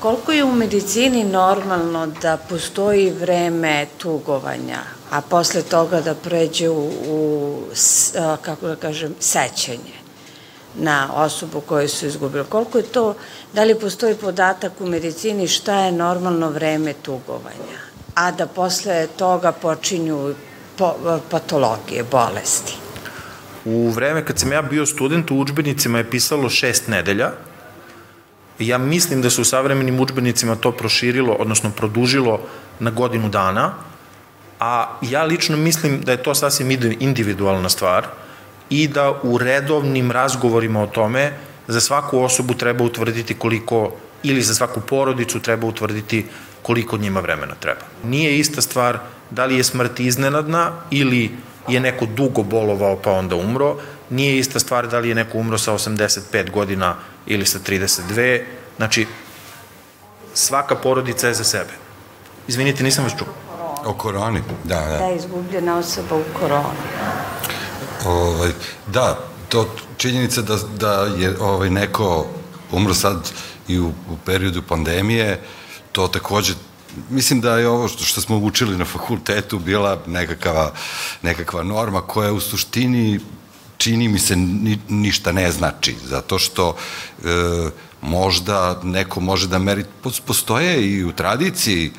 Speaker 6: Koliko je u medicini normalno da postoji vreme tugovanja, a posle toga da pređe u, u kako da kažem, sećenje na osobu koju su izgubili? Koliko je to, da li postoji podatak u medicini šta je normalno vreme tugovanja, a da posle toga počinju po, patologije, bolesti?
Speaker 3: U vreme kad sam ja bio student, u učbenicima je pisalo šest nedelja. Ja mislim da se u savremenim učbenicima to proširilo, odnosno produžilo na godinu dana, a ja lično mislim da je to sasvim individualna stvar i da u redovnim razgovorima o tome za svaku osobu treba utvrditi koliko, ili za svaku porodicu treba utvrditi koliko njima vremena treba. Nije ista stvar da li je smrt iznenadna ili je neko dugo bolovao pa onda umro, nije ista stvar da li je neko umro sa 85 godina ili sa 32, znači svaka porodica je za sebe. Izvinite, nisam vas čuo.
Speaker 1: O koroni, da, da.
Speaker 6: Da, izgubljena osoba u koroni.
Speaker 1: Ovaj, da, to činjenica da, da je ovaj, neko umro sad i u, u periodu pandemije, to takođe mislim da je ovo što, što smo učili na fakultetu bila nekakva, nekakva norma koja u suštini čini mi se ni, ništa ne znači, zato što e, možda neko može da meri, postoje i u tradiciji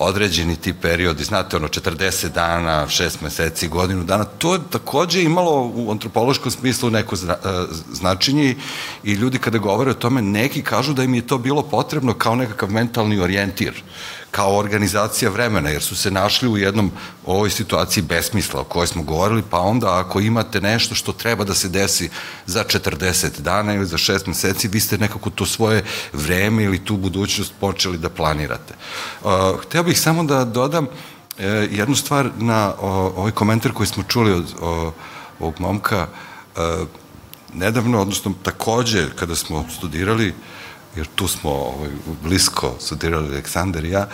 Speaker 1: određeni ti periodi, znate, ono, 40 dana, 6 meseci, godinu dana, to je takođe imalo u antropološkom smislu neko zna, e, značenje i ljudi kada govore o tome, neki kažu da im je to bilo potrebno kao nekakav mentalni orijentir kao organizacija vremena, jer su se našli u jednom ovoj situaciji besmisla o kojoj smo govorili, pa onda ako imate nešto što treba da se desi za 40 dana ili za 6 meseci, vi ste nekako to svoje vreme ili tu budućnost počeli da planirate. Uh, hteo bih samo da dodam uh, jednu stvar na uh, ovaj komentar koji smo čuli od uh, ovog momka, uh, nedavno, odnosno takođe kada smo studirali, uh, jer tu smo ovaj, blisko studirali Aleksandar i ja,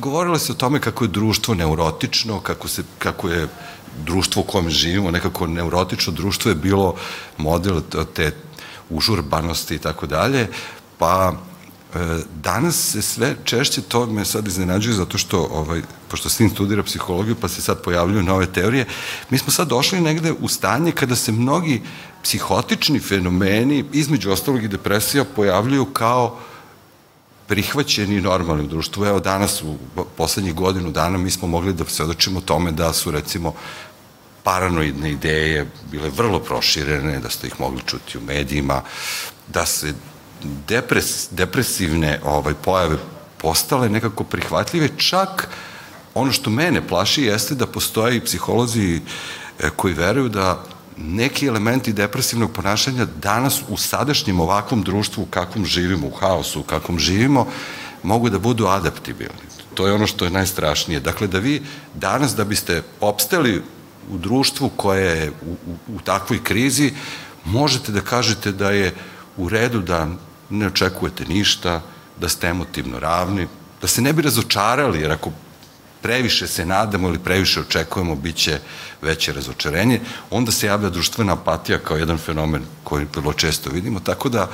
Speaker 1: govorilo se o tome kako je društvo neurotično, kako, se, kako je društvo u kojem živimo, nekako neurotično društvo je bilo model te užurbanosti i tako dalje, pa danas se sve češće, to me sad iznenađuje zato što, ovaj, pošto sin studira psihologiju pa se sad pojavljuju nove teorije, mi smo sad došli negde u stanje kada se mnogi psihotični fenomeni, između ostalog i depresija, pojavljuju kao prihvaćeni normalni u društvu. Evo danas, u poslednjih godinu dana, mi smo mogli da svedočimo tome da su, recimo, paranoidne ideje bile vrlo proširene, da ste ih mogli čuti u medijima, da se depres, depresivne ovaj, pojave postale nekako prihvatljive, čak ono što mene plaši jeste da postoje i psiholozi e, koji veruju da neki elementi depresivnog ponašanja danas u sadašnjem ovakvom društvu u kakvom živimo, u haosu u kakvom živimo, mogu da budu adaptibilni. To je ono što je najstrašnije. Dakle, da vi danas, da biste opstali u društvu koje je u, u, u takvoj krizi, možete da kažete da je u redu da ne očekujete ništa, da ste emotivno ravni, da se ne bi razočarali, jer ako previše se nadamo ili previše očekujemo, bit će veće razočarenje, onda se javlja društvena apatija kao jedan fenomen koji vrlo često vidimo, tako da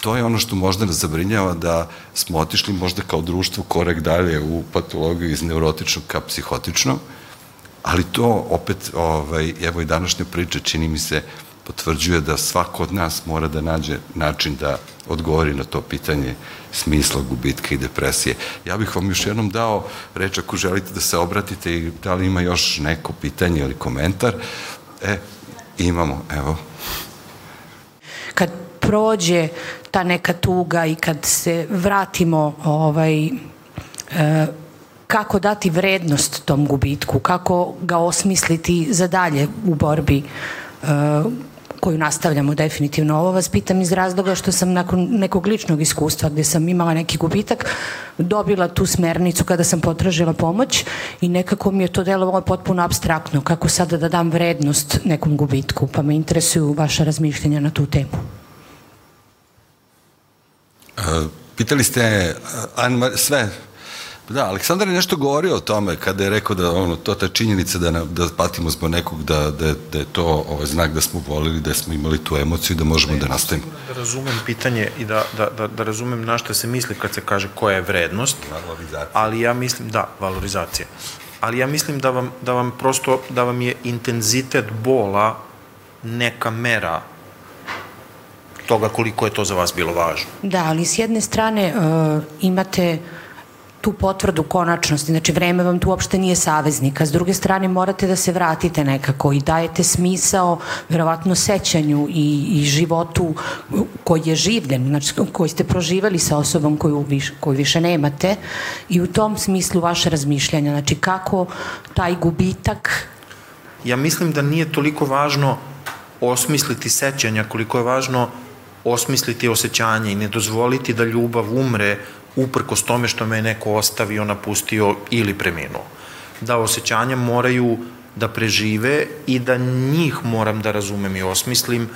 Speaker 1: to je ono što možda nas zabrinjava da smo otišli možda kao društvo korek dalje u patologiju iz neurotičnog ka psihotičnog, ali to opet, ovaj, evo i današnja priča čini mi se potvrđuje da svako od nas mora da nađe način da odgovori na to pitanje smisla gubitka i depresije. Ja bih vam još jednom dao reč ako želite da se obratite i da li ima još neko pitanje ili komentar. E, imamo, evo.
Speaker 7: Kad prođe ta neka tuga i kad se vratimo ovaj, e, kako dati vrednost tom gubitku, kako ga osmisliti za dalje u borbi e, koju nastavljamo definitivno. Ovo vas pitam iz razloga što sam nakon nekog ličnog iskustva gde sam imala neki gubitak dobila tu smernicu kada sam potražila pomoć i nekako mi je to delovalo potpuno abstraktno kako sada da dam vrednost nekom gubitku pa me interesuju vaša razmišljenja na tu temu.
Speaker 1: Uh, pitali ste sve Da, Aleksandar je nešto govorio o tome kada je rekao da ono, to ta činjenica da, da patimo zbog nekog, da, da, da je to ovaj, znak da smo volili, da smo imali tu emociju i da možemo ne, da nastavimo.
Speaker 3: Da razumem pitanje i da, da, da, da razumem na što se misli kad se kaže koja je vrednost,
Speaker 1: valorizacija.
Speaker 3: ali ja mislim, da, valorizacija. Ali ja mislim da vam, da vam prosto, da vam je intenzitet bola neka mera toga koliko je to za vas bilo važno.
Speaker 7: Da, ali s jedne strane uh, imate tu potvrdu konačnosti, znači vreme vam tu uopšte nije saveznik, a s druge strane morate da se vratite nekako i dajete smisao verovatno sećanju i, i životu koji je življen, znači koji ste proživali sa osobom koju, viš, koju više nemate. I u tom smislu vaše razmišljanja, znači kako taj gubitak
Speaker 3: Ja mislim da nije toliko važno osmisliti sećanja koliko je važno osmisliti osjećanje i ne dozvoliti da ljubav umre uprkos tome što me je neko ostavio, napustio ili preminuo. Da osjećanja moraju da prežive i da njih moram da razumem i osmislim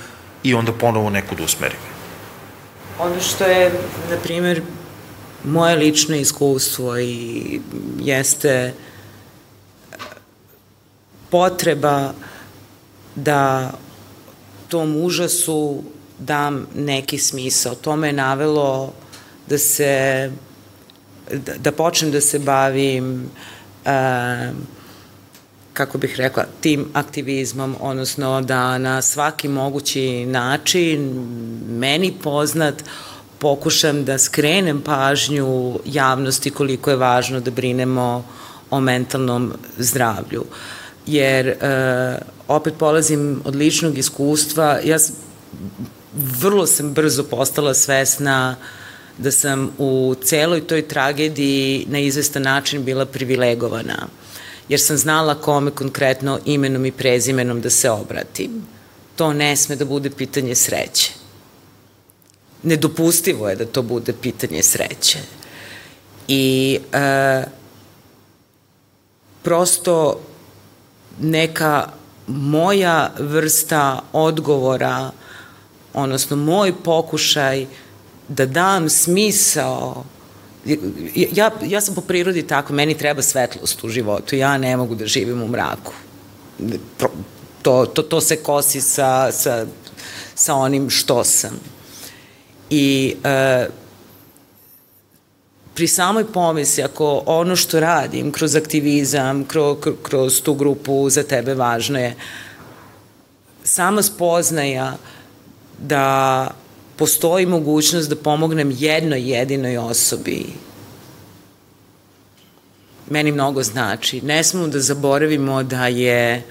Speaker 3: i onda ponovo nekud usmerim.
Speaker 2: Ono što je, na primjer, moje lično iskustvo i jeste potreba da tom užasu dam neki smisao. To me je navelo da se da, da počnem da se bavim uh, kako bih rekla, tim aktivizmom, odnosno da na svaki mogući način, meni poznat, pokušam da skrenem pažnju javnosti koliko je važno da brinemo o mentalnom zdravlju. Jer, e, opet polazim od ličnog iskustva, ja vrlo sam brzo postala svesna da sam u celoj toj tragediji na izvestan način bila privilegovana, jer sam znala kome konkretno imenom i prezimenom da se obratim. To ne sme da bude pitanje sreće. Nedopustivo je da to bude pitanje sreće. I e, prosto neka moja vrsta odgovora odnosno moj pokušaj da dam smisao ja, ja sam po prirodi tako, meni treba svetlost u životu, ja ne mogu da živim u mraku. To, to, to se kosi sa, sa, sa onim što sam. I e, pri samoj pomisli, ako ono što radim kroz aktivizam, kroz, kroz tu grupu za tebe važno je, sama spoznaja da postoji mogućnost da pomognem jednoj jedinoj osobi meni mnogo znači. Ne smemo da zaboravimo da je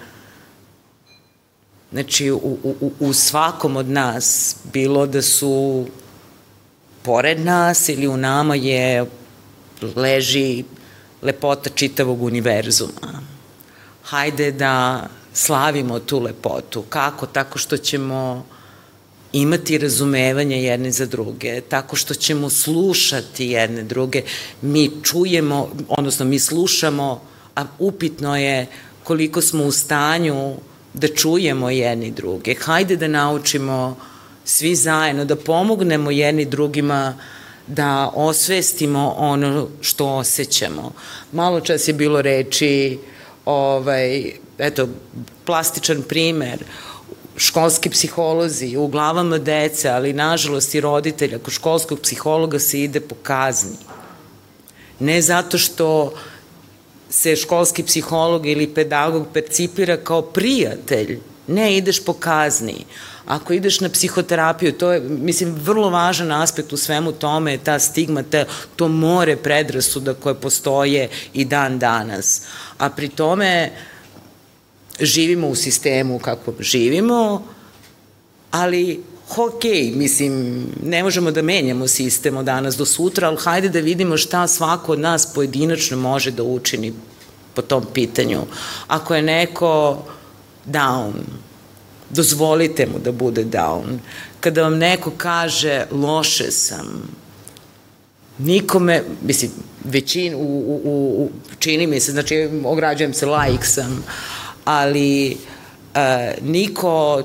Speaker 2: znači u, u, u svakom od nas bilo da su pored nas ili u nama je leži lepota čitavog univerzuma. Hajde da slavimo tu lepotu. Kako? Tako što ćemo imati razumevanje jedne za druge, tako što ćemo slušati jedne druge, mi čujemo, odnosno mi slušamo, a upitno je koliko smo u stanju da čujemo jedni druge. Hajde da naučimo svi zajedno, da pomognemo jedni drugima da osvestimo ono što osjećamo. Malo čas je bilo reči, ovaj, eto, plastičan primer, školski psiholozi u glavama dece, ali nažalost i roditelja, kod školskog psihologa se ide po kazni. Ne zato što se školski psiholog ili pedagog percipira kao prijatelj, ne ideš po kazni. Ako ideš na psihoterapiju, to je, mislim, vrlo važan aspekt u svemu tome, ta stigma, ta, to more predrasuda koje postoje i dan danas. A pri tome, uh, živimo u sistemu kako živimo, ali ok, mislim, ne možemo da menjamo sistem od danas do sutra, ali hajde da vidimo šta svako od nas pojedinačno može da učini po tom pitanju. Ako je neko down, dozvolite mu da bude down. Kada vam neko kaže loše sam, nikome, mislim, većin, u, u, u, čini mi se, znači, ograđujem se, laik sam, ali e, niko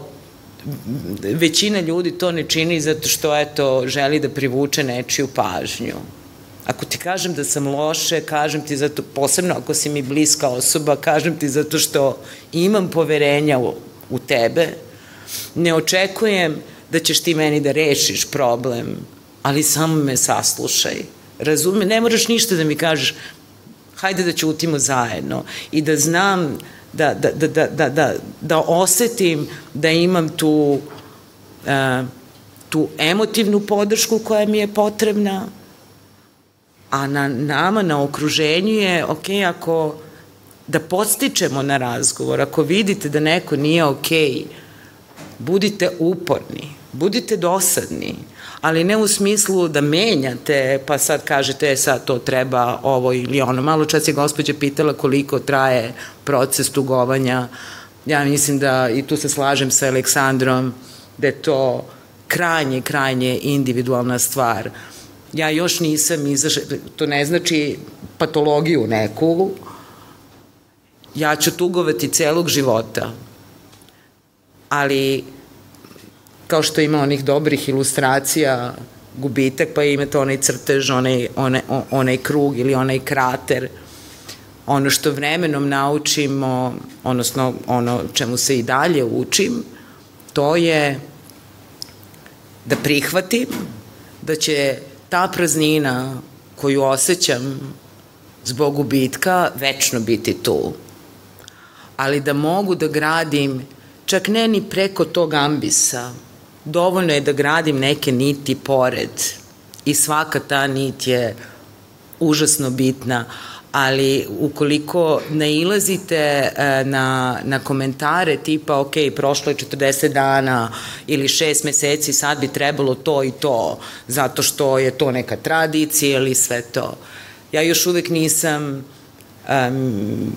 Speaker 2: većina ljudi to ne čini zato što eto želi da privuče nečiju pažnju. Ako ti kažem da sam loše, kažem ti zato, posebno ako si mi bliska osoba, kažem ti zato što imam poverenja u, u tebe, ne očekujem da ćeš ti meni da rešiš problem, ali samo me saslušaj. Razume, ne moraš ništa da mi kažeš, hajde da ćutimo zajedno. I da znam da, da, da, da, da, da, da osetim da imam tu, uh, tu emotivnu podršku koja mi je potrebna, a na nama, na okruženju je, ok, ako da podstičemo na razgovor, ako vidite da neko nije ok, budite uporni, budite dosadni, ali ne u smislu da menjate, pa sad kažete, e, sad to treba ovo ili ono. Malo čas je gospođa pitala koliko traje proces tugovanja. Ja mislim da, i tu se slažem sa Aleksandrom, da je to krajnje, krajnje individualna stvar. Ja još nisam izašla, to ne znači patologiju neku, ja ću tugovati celog života, ali kao što ima onih dobrih ilustracija, gubitak, pa imate onaj crtež, onaj, onaj, onaj krug ili onaj krater. Ono što vremenom naučimo, odnosno ono čemu se i dalje učim, to je da prihvatim da će ta praznina koju osjećam zbog gubitka večno biti tu. Ali da mogu da gradim čak ne ni preko tog ambisa, dovoljno je da gradim neke niti pored i svaka ta nit je užasno bitna, ali ukoliko nailazite e, na, na komentare tipa ok, prošlo je 40 dana ili 6 meseci, sad bi trebalo to i to, zato što je to neka tradicija ili sve to. Ja još uvek nisam um,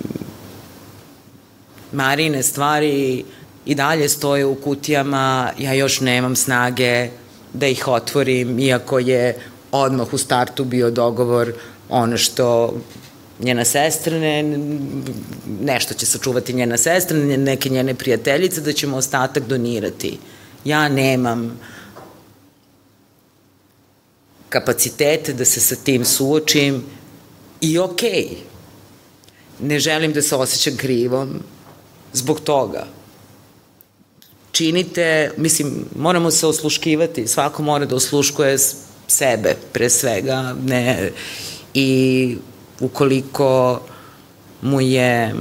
Speaker 2: Marine stvari i dalje stoje u kutijama, ja još nemam snage da ih otvorim, iako je odmah u startu bio dogovor ono što njena sestra, ne, nešto će sačuvati njena sestra, neke njene prijateljice, da ćemo ostatak donirati. Ja nemam kapacitete da se sa tim suočim i okej. Okay. Ne želim da se osjećam krivom zbog toga činite, mislim, moramo se osluškivati, svako mora da osluškuje sebe pre svega, ne, i ukoliko mu je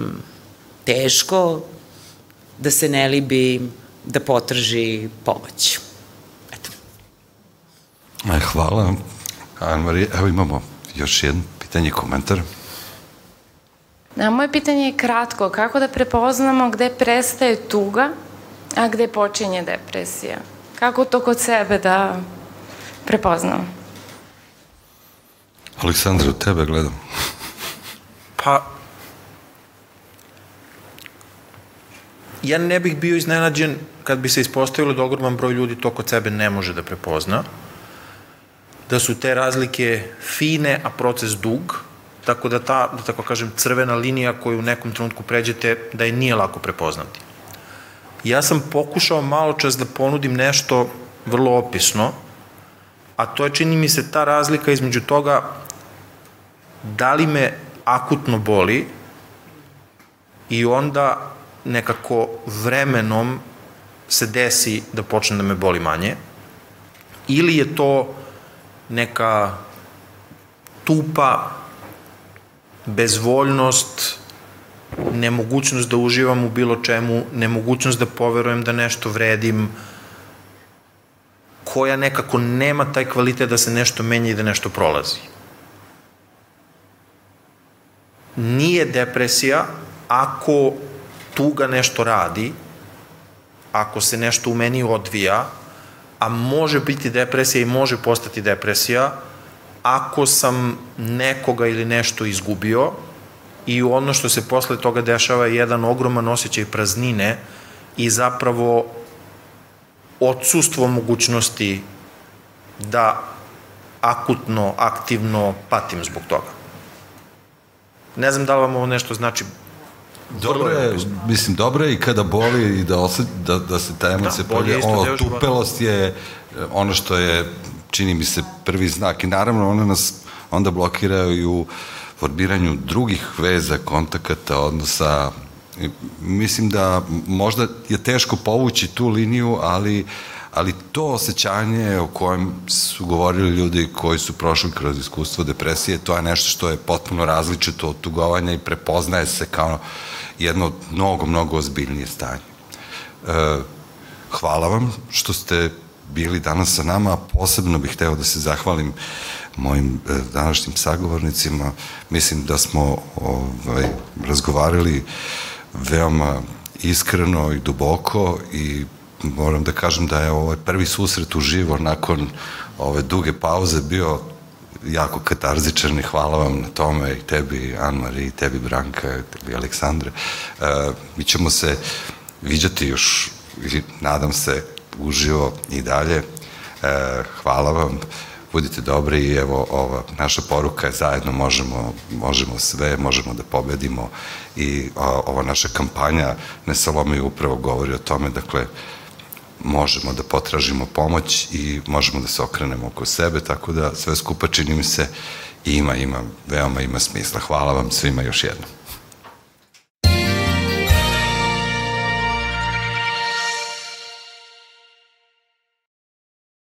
Speaker 2: teško, da se ne libi da potraži pomoć. Eto.
Speaker 1: E, hvala. Anne-Marie, evo imamo još jedno pitanje, komentar.
Speaker 8: Na, moje pitanje je kratko. Kako da prepoznamo gde prestaje tuga A gde počinje depresija? Kako to kod sebe da prepoznam?
Speaker 1: Aleksandra, tebe gledam.
Speaker 3: Pa, ja ne bih bio iznenađen kad bi se ispostavilo da ogroman broj ljudi to kod sebe ne može da prepozna, da su te razlike fine, a proces dug, tako da ta, da tako kažem, crvena linija koju u nekom trenutku pređete, da je nije lako prepoznati. Ja sam pokušao malo čas da ponudim nešto vrlo opisno, a to je čini mi se ta razlika između toga da li me akutno boli i onda nekako vremenom se desi da počne da me boli manje, ili je to neka tupa bezvoljnost, nemogućnost da uživam u bilo čemu, nemogućnost da poverujem da nešto vredim, koja nekako nema taj kvalitet da se nešto menja i da nešto prolazi. Nije depresija ako tuga nešto radi, ako se nešto u meni odvija, a može biti depresija i može postati depresija ako sam nekoga ili nešto izgubio, i ono što se posle toga dešava je jedan ogroman osjećaj praznine i zapravo odsustvo mogućnosti da akutno, aktivno patim zbog toga. Ne znam da li vam ovo nešto znači
Speaker 1: Dobro je, mislim, dobro je i kada boli i da, osjet, da, da se ta emocija da, polje. Ono, tupelost je ono što je, čini mi se, prvi znak i naravno ona nas onda blokiraju i u formiranju drugih veza, kontakata, odnosa. Mislim da možda je teško povući tu liniju, ali ali to osjećanje o kojem su govorili ljudi koji su prošli kroz iskustvo depresije, to je nešto što je potpuno različito od tugovanja i prepoznaje se kao jedno mnogo, mnogo ozbiljnije stanje. E, hvala vam što ste bili danas sa nama, posebno bih hteo da se zahvalim mojim e, današnjim sagovornicima. Mislim da smo ovaj, razgovarali veoma iskreno i duboko i moram da kažem da je ovaj prvi susret uživo nakon ove duge pauze bio jako katarzičan i hvala vam na tome i tebi Anmari, i tebi Branka, i tebi Aleksandre. E, mi ćemo se viđati još, nadam se, uživo i dalje. E, hvala vam, budite dobri i evo ova naša poruka je zajedno možemo, možemo sve, možemo da pobedimo i a, ova naša kampanja Ne Salome upravo govori o tome, dakle, možemo da potražimo pomoć i možemo da se okrenemo oko sebe, tako da sve skupa čini mi se ima, ima, veoma ima smisla. Hvala vam svima još jednom.